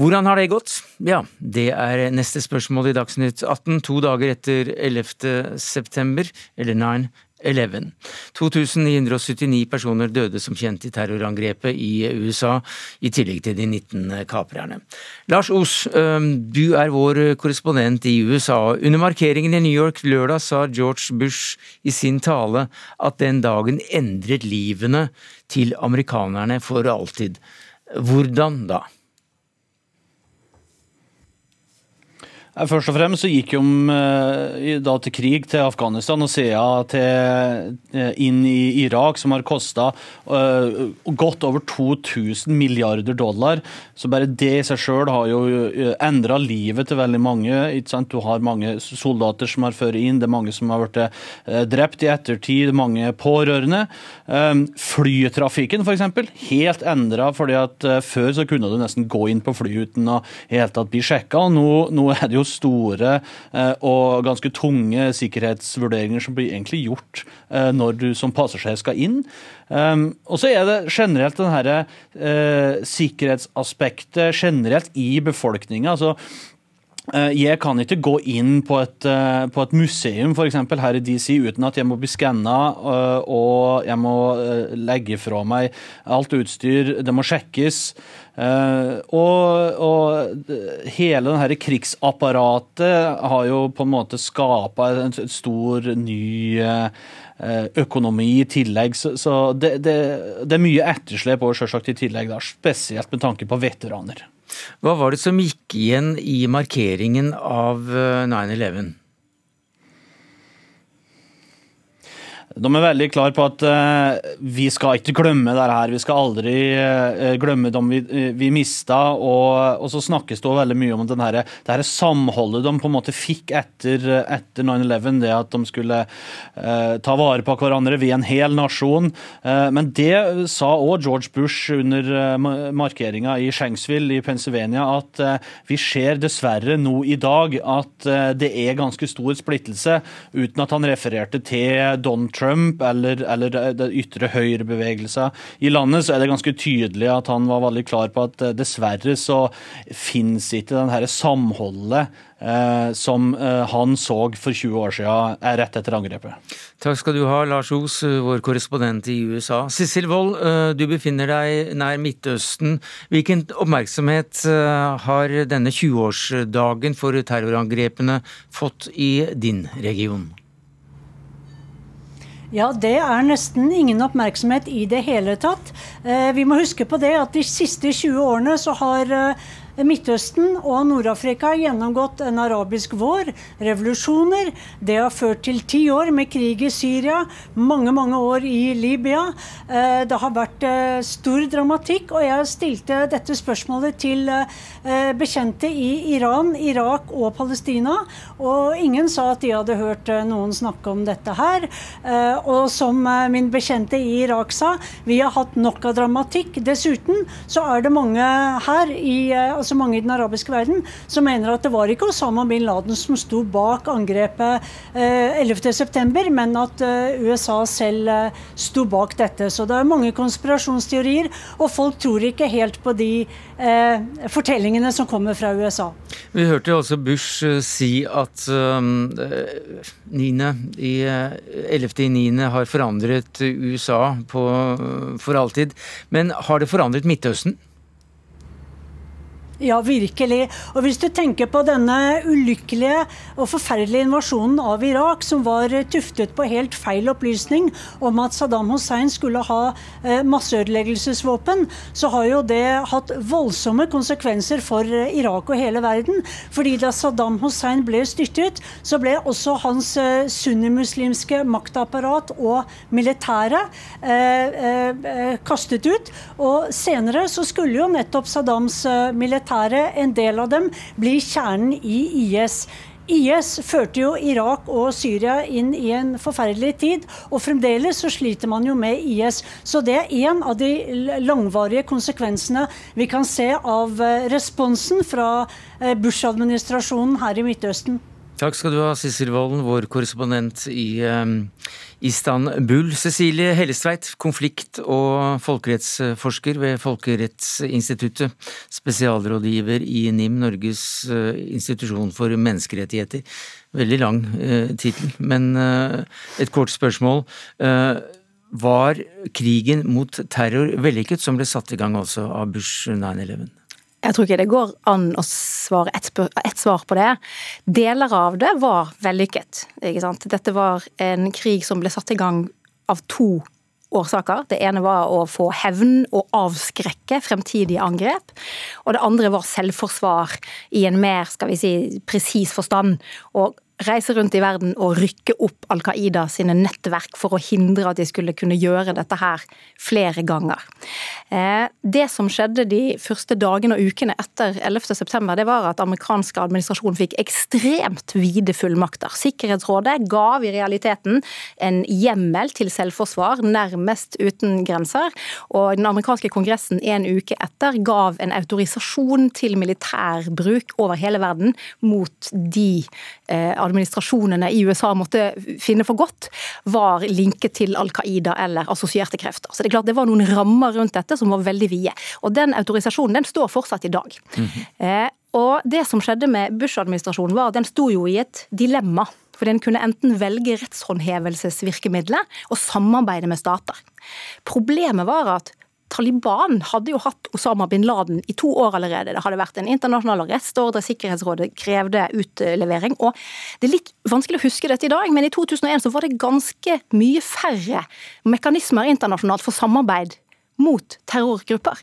Hvordan har det gått? Ja, det er neste spørsmål i Dagsnytt 18, to dager etter 11.9., eller 9 11. 2979 personer døde som kjent i terrorangrepet i USA, i tillegg til de 19 kaprerne. Lars Os, du er vår korrespondent i USA. Under markeringen i New York lørdag sa George Bush i sin tale at den dagen endret livene til amerikanerne for alltid. Hvordan da? Først og fremst så gikk de eh, da til krig til Afghanistan og siden til, eh, inn i Irak, som har kosta godt over 2000 milliarder dollar. Så bare det i seg sjøl har jo endra livet til veldig mange. Du har mange soldater som har ført inn, det er mange som har blitt drept i ettertid, mange pårørende. Um, flytrafikken f.eks. helt endra, fordi at før så kunne du nesten gå inn på fly uten å helt tatt bli sjekka. Nå, nå er det jo store eh, og ganske tunge sikkerhetsvurderinger som blir egentlig gjort eh, når du som passasjer skal inn. Um, og så er det generelt den her, uh, sikkerhetsaspektet generelt i befolkninga. Altså, jeg kan ikke gå inn på et, eh, på et museum for eksempel, her i DC uten at jeg må bli skanna eh, og jeg må legge fra meg alt utstyr. Det må sjekkes. Og, og hele dette krigsapparatet har jo på en måte skapa en stor, ny økonomi i tillegg. Så, så det, det, det, er mye etterslep og selvsagt i tillegg, da, spesielt med tanke på veteraner. Hva var det som gikk igjen i markeringen av 9-11? De er veldig klar på at uh, vi skal ikke glemme det her. Vi skal aldri uh, glemme dem vi, uh, vi mista. Og, og, så snakkes det veldig mye om denne, det her samholdet de på en måte fikk etter, etter 9-11. Det at de skulle ta vare på hverandre, vi er en hel nasjon. men det sa òg George Bush under markeringa i Shanksville i Pennsylvania, at vi ser dessverre nå i dag at det er ganske stor splittelse, uten at han refererte til Don Trump Trump eller, eller det ytre høyre-bevegelser i landet, så er det ganske tydelig at han var veldig klar på at eh, dessverre så finnes ikke den her samholdet eh, som eh, han så for 20 år siden rett etter angrepet. Takk skal du ha, Lars Os, vår korrespondent i USA. Sissel Wold, eh, du befinner deg nær Midtøsten. Hvilken oppmerksomhet har denne 20-årsdagen for terrorangrepene fått i din region? Ja, det er nesten ingen oppmerksomhet i det hele tatt. Eh, vi må huske på det at de siste 20 årene så har eh, Midtøsten og Nord-Afrika har gjennomgått en arabisk vår, revolusjoner. Det har ført til ti år med krig i Syria, mange mange år i Libya. Eh, det har vært eh, stor dramatikk, og jeg stilte dette spørsmålet til eh, bekjente i Iran, Irak og Palestina. Og ingen sa at de hadde hørt noen snakke om dette her. Og som min bekjente i Irak sa, vi har hatt nok av dramatikk. Dessuten så er det mange her i altså mange i den arabiske verden, som mener at det var ikke Osama bin Laden som sto bak angrepet eh, 11.9, men at eh, USA selv eh, sto bak dette. Så det er mange konspirasjonsteorier, og folk tror ikke helt på de eh, fortellingene som kommer fra USA. Vi hørte jo også Bush si at um, 9. i uh, 11.9. har forandret USA på, for alltid. Men har det forandret Midtøsten? Ja, virkelig. Og hvis du tenker på denne ulykkelige og forferdelige invasjonen av Irak, som var tuftet på helt feil opplysning om at Saddam Hussein skulle ha eh, masseødeleggelsesvåpen, så har jo det hatt voldsomme konsekvenser for eh, Irak og hele verden. Fordi da Saddam Hussein ble styrtet, så ble også hans eh, sunnimuslimske maktapparat og militære eh, kastet ut. Og senere så skulle jo nettopp Saddams militære militære, en del av dem, blir kjernen i IS. IS førte jo Irak og Syria inn i en forferdelig tid, og fremdeles så sliter man jo med IS. Så det er en av de langvarige konsekvensene vi kan se av eh, responsen fra eh, Bush-administrasjonen her i Midtøsten. Takk skal du ha, Sissel Wolden, vår korrespondent i um, Istanbul. Cecilie Hellestveit, konflikt- og folkerettsforsker ved Folkerettsinstituttet. Spesialrådgiver i NIM, Norges uh, institusjon for menneskerettigheter. Veldig lang eh, tittel, men eh, et kort spørsmål. var krigen mot terror vellykket, som ble satt i gang også av Bush 9-11? Jeg tror ikke det går an å svare ett et svar på det. Deler av det var vellykket. Dette var en krig som ble satt i gang av to årsaker. Det ene var å få hevn og avskrekke fremtidige angrep. Og det andre var selvforsvar i en mer skal vi si, presis forstand. Og reise rundt i verden og rykke opp Al Qaida sine nettverk for å hindre at de skulle kunne gjøre dette her flere ganger. Eh, det som skjedde de første dagene og ukene etter 11.9, det var at amerikanske administrasjon fikk ekstremt vide fullmakter. Sikkerhetsrådet gav i realiteten en hjemmel til selvforsvar nærmest uten grenser, og den amerikanske kongressen en uke etter gav en autorisasjon til militærbruk over hele verden mot de eh, administrasjonene i USA måtte finne for godt, var linket til Al Qaida eller assosierte krefter. Så Det er klart det var noen rammer rundt dette som var veldig vide. Og Den autorisasjonen den står fortsatt i dag. Mm -hmm. Og det som skjedde med Bush-administrasjonen, var at den sto jo i et dilemma. For den kunne enten velge rettshåndhevelsesvirkemidlet og samarbeide med stater. Problemet var at Taliban hadde jo hatt Osama bin Laden i to år allerede. Det hadde vært en internasjonal arrestordre, Sikkerhetsrådet krevde utlevering. og Det er litt vanskelig å huske dette i dag, men i 2001 så var det ganske mye færre mekanismer internasjonalt for samarbeid mot terrorgrupper.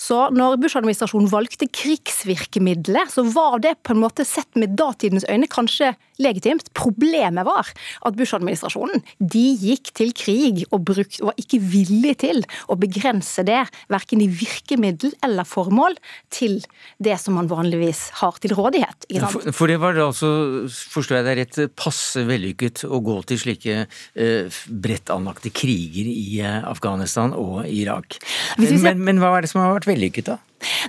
Så når Bush-administrasjonen valgte krigsvirkemidlet, så var det på en måte sett med datidens øyne kanskje legitimt. Problemet var at Bush-administrasjonen de gikk til krig og bruk, var ikke villig til å begrense det, verken i virkemiddel eller formål, til det som man vanligvis har til rådighet. For, for, det var det altså, forstår jeg det rett, passe vellykket å gå til slike eh, bredt anlagte kriger i eh, Afghanistan og Irak? Sak. Men, men, hva er det som har vært vellykket, da?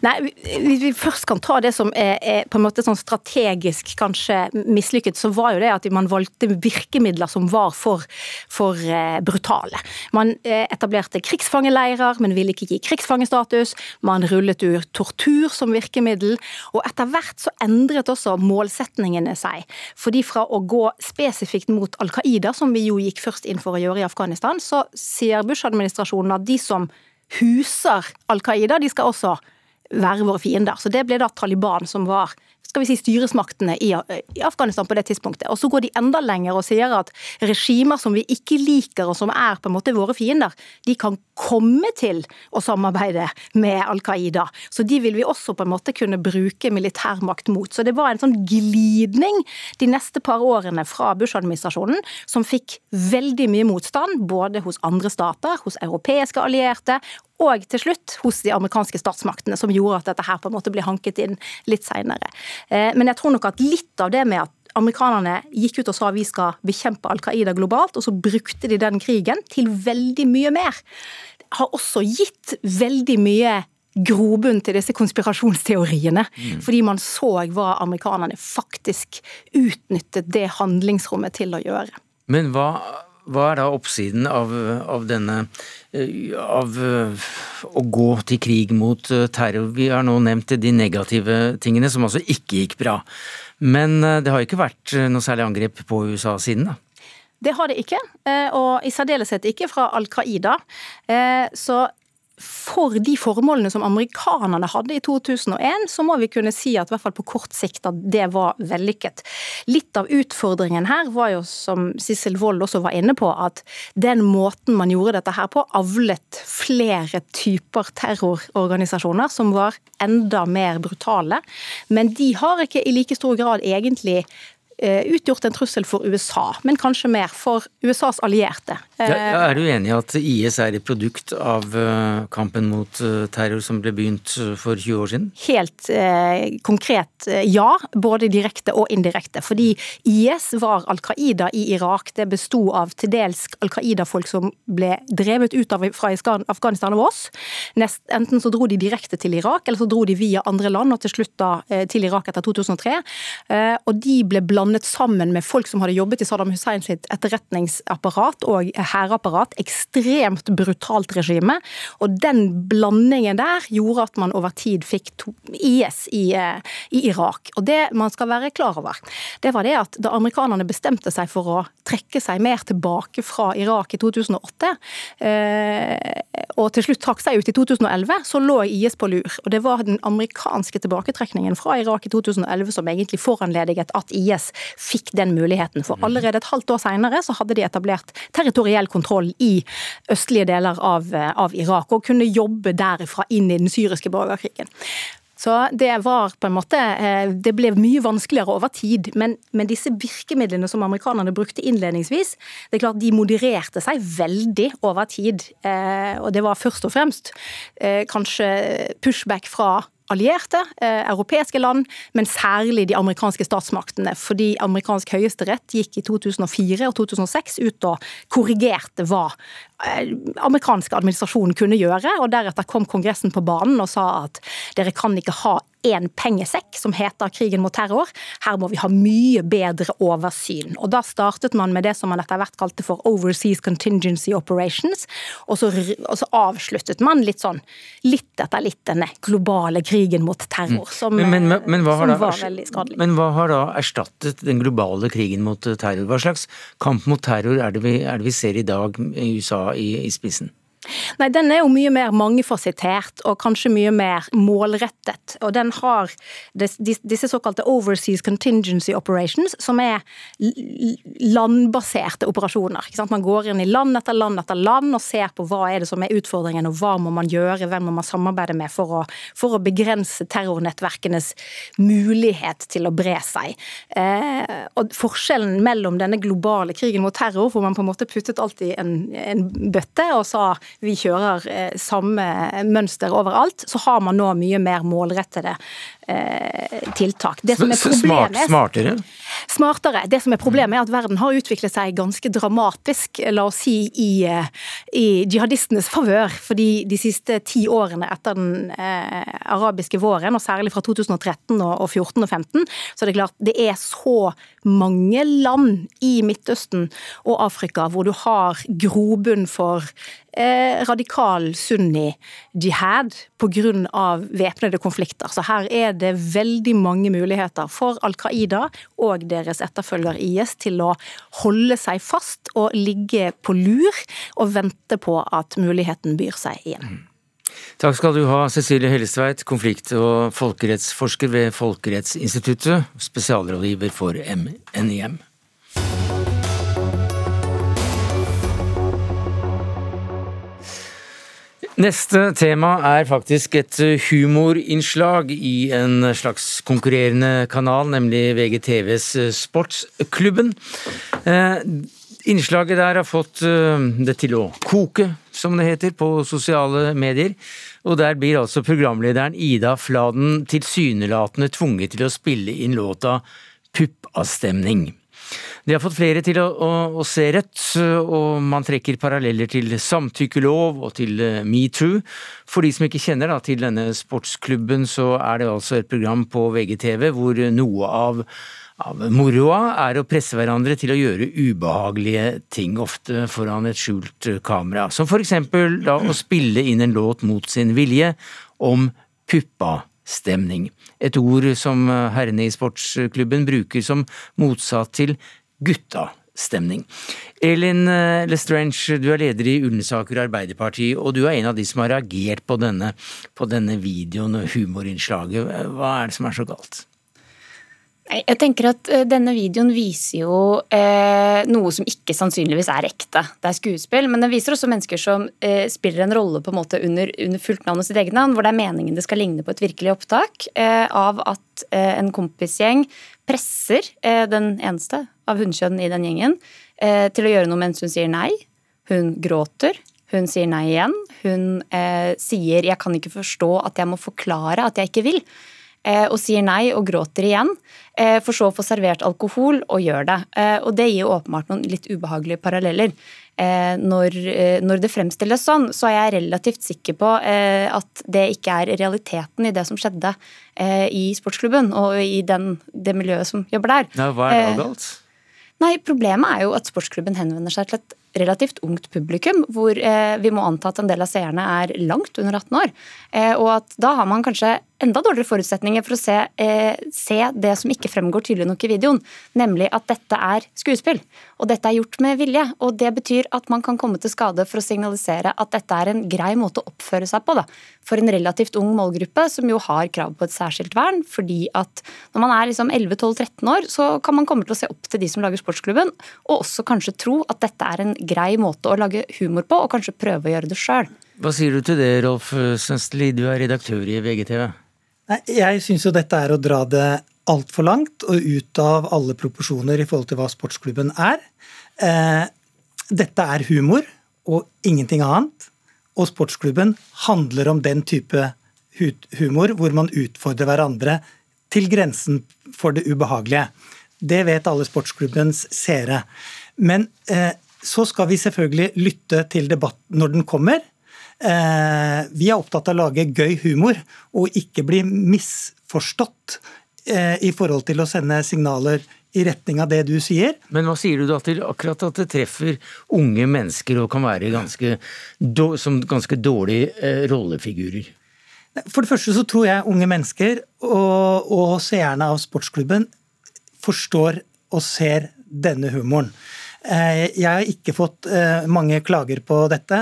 Nei, Hvis vi først kan ta det som er, er på en måte sånn strategisk kanskje mislykket, så var jo det at man valgte virkemidler som var for, for eh, brutale. Man eh, etablerte krigsfangeleirer, men ville ikke gi krigsfangestatus. Man rullet ut tortur som virkemiddel. Og etter hvert så endret også målsetningene seg. Fordi fra å gå spesifikt mot Al Qaida, som vi jo gikk først inn for å gjøre i Afghanistan, så sier Bush-administrasjonen at de som huser Al Qaida, de skal også være våre fiender. Så det ble da Taliban som var skal vi si, styresmaktene i, Afghanistan på det tidspunktet. Og så går de enda lenger og sier at regimer som vi ikke liker og som er på en måte våre fiender, de kan komme til å samarbeide med Al Qaida. Så de vil vi også på en måte kunne bruke militærmakt mot. Så det var en sånn glidning de neste par årene fra Bush-administrasjonen som fikk veldig mye motstand, både hos andre stater, hos europeiske allierte og til slutt hos de amerikanske statsmaktene, som gjorde at dette her på en måte ble hanket inn litt seinere. Eh, men jeg tror nok at litt av det med at amerikanerne gikk ut og sa vi skal bekjempe Al Qaida globalt, og så brukte de den krigen til veldig mye mer, har også gitt veldig mye grobunn til disse konspirasjonsteoriene. Mm. Fordi man så hva amerikanerne faktisk utnyttet det handlingsrommet til å gjøre. Men hva hva er da oppsiden av, av denne eh, av eh, å gå til krig mot eh, terror? Vi har nå nevnt de negative tingene, som altså ikke gikk bra. Men det har ikke vært noe særlig angrep på USA siden, da? Det har det ikke, og i særdeleshet ikke fra Al Qaida. Så for de formålene som amerikanerne hadde i 2001, så må vi kunne si at i hvert fall på kort sikt at det var vellykket. Litt av utfordringen her var jo, som Sissel Wold også var inne på, at den måten man gjorde dette her på, avlet flere typer terrororganisasjoner som var enda mer brutale. Men de har ikke i like stor grad egentlig utgjort en trussel for USA, men kanskje mer for USAs allierte. Ja, er du enig i at IS er et produkt av eh, kampen mot eh, terror som ble begynt for 20 år siden? Helt eh, konkret ja, både direkte og indirekte. Fordi IS var Al Qaida i Irak. Det besto av til dels Al Qaida-folk som ble drevet ut av, fra Afghanistan av oss. Nest, enten så dro de direkte til Irak, eller så dro de via andre land, og til slutt da til Irak etter 2003. Eh, og de ble blandet blandet sammen med folk som hadde jobbet i Saddam Hussein sitt etterretningsapparat og hærapparat. Ekstremt brutalt regime. Og den blandingen der gjorde at man over tid fikk IS i, eh, i Irak. Og det man skal være klar over, det var det at da amerikanerne bestemte seg for å trekke seg mer tilbake fra Irak i 2008, eh, og til slutt trakk seg ut i 2011, så lå IS på lur. Og det var den amerikanske tilbaketrekningen fra Irak i 2011 som egentlig foranlediget at IS fikk den muligheten. For allerede et halvt år seinere så hadde de etablert territoriell kontroll i østlige deler av, av Irak, og kunne jobbe derifra inn i den syriske borgerkrigen. Så det var på en måte eh, Det ble mye vanskeligere over tid. Men, men, disse virkemidlene som amerikanerne brukte innledningsvis, det er klart de modererte seg veldig over tid. Eh, og det var først og fremst eh, kanskje pushback fra allierte, eh, europeiske land, men særlig de amerikanske statsmaktene. Fordi amerikansk høyesterett gikk i 2004 og 2006 ut og korrigerte hva eh, amerikanske administrasjonen kunne gjøre. og Deretter kom Kongressen på banen og sa at dere kan ikke ha én pengesekk som heter krigen mot terror. Her må vi ha mye bedre oversyn. Og Da startet man med det som man etter hvert kalte for Overseas Contingency Operations, og så, og så avsluttet man litt sånn, litt etter litt, denne globale krigen mot terror, mm. som, men, men, men, som da, var veldig skadelig. Men hva har da erstattet den globale krigen mot terror? Hva slags kamp mot terror er det vi, er det vi ser i dag, i USA i, i spissen? Nei, Den er jo mye mer mangefasettert og kanskje mye mer målrettet. Og den har disse såkalte Overseas Contingency Operations, som er landbaserte operasjoner. Man går inn i land etter land etter land og ser på hva er det som er utfordringen, og hva må man gjøre, hvem må man samarbeide med for å, for å begrense terrornettverkenes mulighet til å bre seg. Eh, og Forskjellen mellom denne globale krigen mot terror, hvor man på en måte puttet alt i en, en bøtte og sa vi kjører eh, samme mønster overalt, så har man nå mye mer målrettede tiltak. Det som er Smart, smartere? Smartere. Det som er problemet er at verden har utviklet seg ganske dramatisk, la oss si i, eh, i jihadistenes favør. Fordi de siste ti årene etter den eh, arabiske våren, og særlig fra 2013 og, og 14 og 15, så er det klart det er så mange land i Midtøsten og Afrika hvor du har grobunn for eh, radikal sunni-jihad pga. væpnede konflikter. Så her er det veldig mange muligheter for Al Qaida og deres etterfølger IS til å holde seg fast og ligge på lur og vente på at muligheten byr seg igjen. Mm. Takk skal du ha, Cecilie Hellestveit, konflikt- og folkerettsforsker ved Folkerettsinstituttet, spesialrådgiver for NIM. Neste tema er faktisk et humorinnslag i en slags konkurrerende kanal, nemlig VGTVs Sportsklubben. Eh, innslaget der har fått eh, det til å koke, som det heter, på sosiale medier. Og der blir altså programlederen Ida Fladen tilsynelatende tvunget til å spille inn låta Puppavstemning. Det har fått flere til å, å, å, se rødt, og man trekker paralleller til samtykkelov og til eh, metoo. For de som ikke kjenner da, til denne sportsklubben, så er det altså et program på VGTV hvor noe av av moroa er å presse hverandre til å gjøre ubehagelige ting, ofte foran et skjult kamera. Som for eksempel da å spille inn en låt mot sin vilje om puppastemning. Et ord som herrene i sportsklubben bruker som motsatt til gutta stemning. Elin eh, Lestrange, du er leder i Ullensaker Arbeiderparti, og du er en av de som har reagert på denne, på denne videoen og humorinnslaget. Hva er det som er så galt? Jeg tenker at eh, Denne videoen viser jo eh, noe som ikke sannsynligvis er ekte. Det er skuespill, men den viser også mennesker som eh, spiller en rolle på en måte under, under fullt navn og sitt eget navn, hvor det er meningen det skal ligne på et virkelig opptak eh, av at eh, en kompisgjeng presser eh, den eneste av hunnkjønn i den gjengen til å gjøre noe mens hun sier nei. Hun gråter. Hun sier nei igjen. Hun sier 'jeg kan ikke forstå at jeg må forklare at jeg ikke vil' og sier nei og gråter igjen. Eh, for så å få servert alkohol og gjør det. Eh, og det gir åpenbart noen litt ubehagelige paralleller. Eh, når, når, det fremstilles sånn, så er jeg relativt sikker på at det ikke er realiteten i det som skjedde i sportsklubben og i den, det miljøet som jobber der. Ja, hva er det galt? Nei, Problemet er jo at sportsklubben henvender seg til et relativt ungt publikum, hvor eh, vi må anta at en del av seerne er langt under 18 år. Eh, og at da har man kanskje enda dårligere forutsetninger for å se, eh, se, det som ikke fremgår tydelig nok i videoen, nemlig at dette er skuespill. Og dette er gjort med vilje. Og det betyr at man kan komme til skade for å signalisere at dette er en grei måte å oppføre seg på da, for en relativt ung målgruppe som jo har krav på et særskilt vern. fordi at når man er liksom 11-12-13 år, så kan man komme til å se opp til de som lager sportsklubben, og også kanskje tro at dette er en grei måte å lage humor på, og kanskje prøve å gjøre det sjøl. Hva sier du til det, Rolf Sønstli, du er redaktør i VGTV? Nei, jeg syns jo dette er å dra det altfor langt og ut av alle proporsjoner i forhold til hva sportsklubben er. Eh, dette er humor og ingenting annet. Og sportsklubben handler om den type humor hvor man utfordrer hverandre til grensen for det ubehagelige. Det vet alle sportsklubbens seere. Men eh, så skal vi selvfølgelig lytte til debatten når den kommer. Eh, vi er opptatt av å lage gøy humor og ikke bli misforstått eh, i forhold til å sende signaler i retning av det du sier. Men hva sier du da til akkurat at det treffer unge mennesker og kan være ganske, som ganske dårlige eh, rollefigurer? For det første så tror jeg unge mennesker og, og seerne av sportsklubben forstår og ser denne humoren. Eh, jeg har ikke fått eh, mange klager på dette,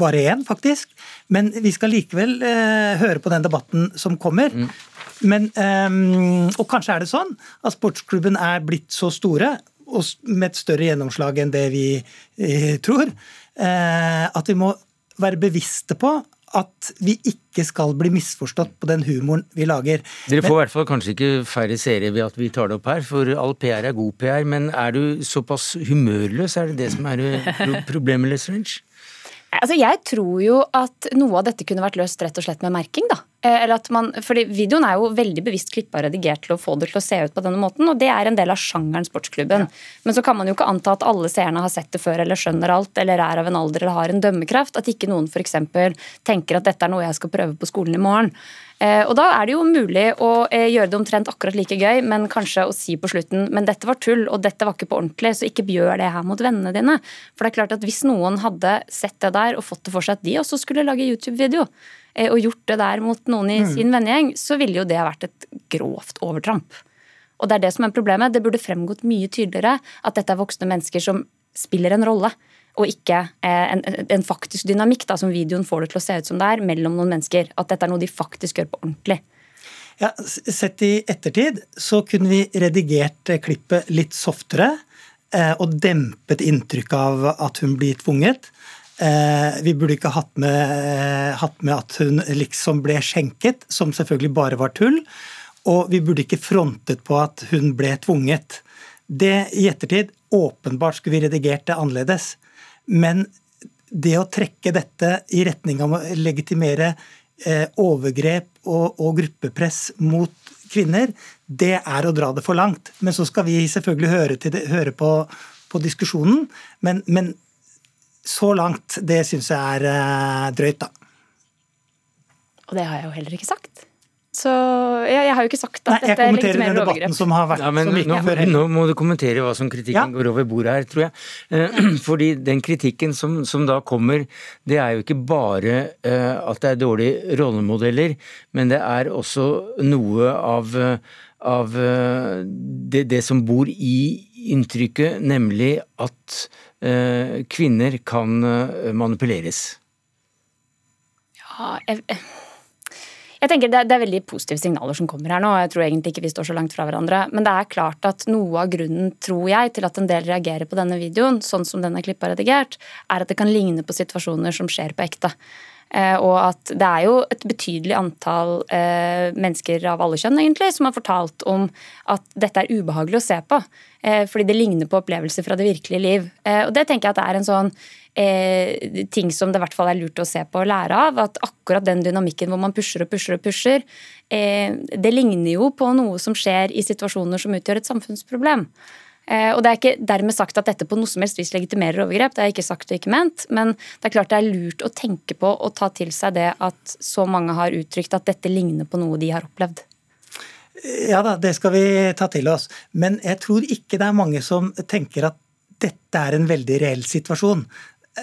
bare én faktisk. Men vi skal likevel eh, høre på den debatten som kommer. Mm. Men, og kanskje er det sånn at sportsklubben er blitt så store, og med et større gjennomslag enn det vi tror, at vi må være bevisste på at vi ikke skal bli misforstått på den humoren vi lager. Dere får i hvert fall kanskje ikke færre seere ved at vi tar det opp her, for all PR er god PR. Men er du såpass humørløs, er det det som er problemet, Lestrange? Altså, jeg tror jo at noe av dette kunne vært løst rett og slett med merking. da. Eh, eller at man, fordi Videoen er jo veldig bevisst klippa og redigert til å få det til å se ut på denne måten, og det er en del av sjangeren Sportsklubben. Ja. Men så kan man jo ikke anta at alle seerne har sett det før eller skjønner alt, eller er av en alder eller har en dømmekraft. At ikke noen f.eks. tenker at dette er noe jeg skal prøve på skolen i morgen. Eh, og Da er det jo mulig å eh, gjøre det omtrent akkurat like gøy, men kanskje å si på slutten men dette var tull, og dette var ikke på ordentlig, så ikke gjør det her mot vennene dine. For det er klart at Hvis noen hadde sett det der og fått det for seg at de også skulle lage YouTube-video, Eh, og gjort det der mot noen i mm. sin vennegjeng, så ville jo det vært et grovt overtramp. Og det er det som er problemet. Det burde fremgått mye tydeligere at dette er voksne mennesker som spiller en rolle, og ikke eh, en, en faktisk dynamikk, da, som videoen får det til å se ut som det er, mellom noen mennesker. At dette er noe de faktisk gjør på ordentlig. Ja, Sett i ettertid så kunne vi redigert eh, klippet litt softere og dempet inntrykket av at hun blir tvunget. Eh, vi burde ikke hatt med, eh, hatt med, at hun liksom ble skjenket, som selvfølgelig bare var tull. Og vi burde ikke frontet på at hun ble tvunget. Det i ettertid Åpenbart skulle vi redigert det annerledes. Men det å trekke dette i retning av å legitimere eh, overgrep og, og, gruppepress mot kvinner, det er å dra det for langt. Men så skal vi selvfølgelig høre, det, høre på, på, diskusjonen. Men, men så langt, det syns jeg er uh, drøyt, da. Og det har jeg jo heller ikke sagt. Så jeg, jeg har jo ikke sagt at Nei, dette legitimerer overgrep. Som har vært, ja, men nå, nå, må du kommentere hva som kritikken ja. går over bordet her, tror jeg. Eh, fordi den kritikken som, som, da kommer, det er jo ikke bare uh, at det er dårlige rollemodeller, men det er også noe av, av uh, det, det som bor i inntrykket, nemlig at Eh, kvinner kan eh, manipuleres? Ja, jeg, jeg tenker det, det, er veldig positive signaler som kommer her nå. Jeg tror egentlig ikke vi står så langt fra hverandre. Men det er klart at noe av grunnen, tror jeg, til at en del reagerer på denne videoen, sånn som den er klippa redigert, er at det kan ligne på situasjoner som skjer på ekte. Eh, og at det er jo et betydelig antall eh, mennesker av alle kjønn egentlig, som har fortalt om at dette er ubehagelig å se på. Eh, fordi det ligner på opplevelser fra det virkelige liv. Og det tenker jeg at det er en sånn ting som det i hvert fall er lurt å se på og lære av. At akkurat den dynamikken hvor man pusher og pusher og pusher, det ligner jo på noe som skjer i situasjoner som utgjør et samfunnsproblem. Eh, og Det er ikke dermed sagt at dette på noe som helst vis legitimerer overgrep, det er ikke sagt og ikke ment, men det er klart det er lurt å tenke på og ta til seg det at så mange har uttrykt at dette ligner på noe de har opplevd. Ja da, det skal vi ta til oss. Men jeg tror ikke det er mange som tenker at dette er en veldig reell situasjon.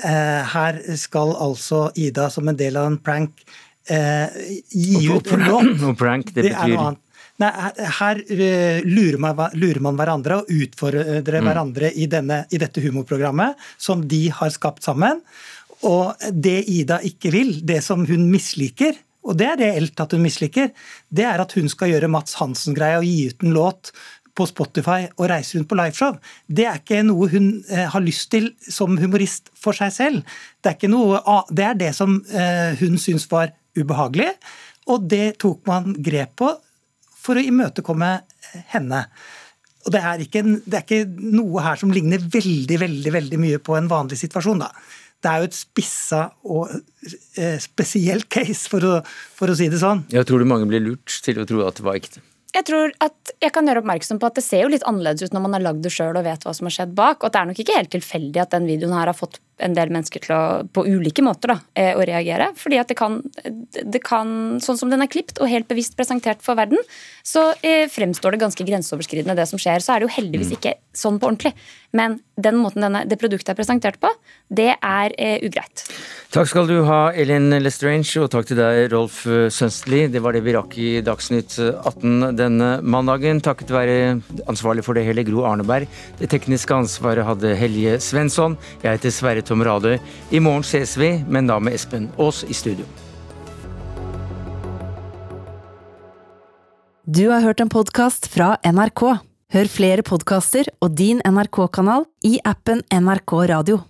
Eh, her skal altså Ida som en del av en prank eh, gi ut en låt. Prank, det, det betyr Nei, her eh, lurer man, lurer man, hverandre og utfordrer mm. hverandre i, denne, i dette humorprogrammet som de har skapt sammen. Og det Ida ikke vil, det som hun misliker, og det er reelt at hun misliker, det er at hun skal gjøre Mats Hansen-greia og gi ut en låt på Spotify og reise rundt på liveshow. Det er ikke noe hun eh, har lyst til som humorist for seg selv. Det er, noe, det, er det som eh, hun syns var ubehagelig, og det tok man grep på for å imøtekomme henne. Og det er, ikke, det er ikke noe her som ligner veldig veldig, veldig mye på en vanlig situasjon. da. Det er jo et spissa og eh, spesielt case, for å, for å si det sånn. Jeg tror mange blir lurt til å tro at det var ekte. Jeg tror at jeg kan gjøre oppmerksom på at det ser jo litt annerledes ut når man har lagd det sjøl og vet hva som har skjedd bak. Og at det er nok ikke helt tilfeldig at den videoen her har fått en del mennesker til å, på ulike måter da, eh, å reagere. fordi at det kan, det kan, sånn som den er klipt og helt bevisst presentert for verden, så eh, fremstår det ganske grenseoverskridende, det som skjer. Så er det jo heldigvis mm. ikke sånn på ordentlig. Men den måten denne, det produktet er presentert på, det er eh, ugreit. Takk skal du ha, Elin Lestrange, og takk til deg, Rolf Sønstli. Det var det vi rakk i Dagsnytt 18 denne mandagen. Takket være ansvarlig for det hele, Gro Arneberg. Det tekniske ansvaret hadde Helje Svensson. Jeg heter Sverre Tom Radøy. I morgen ses vi, men da med Espen Aas i studio. Du har hørt en podkast fra NRK. Hør flere podkaster og din NRK-kanal i appen NRK Radio.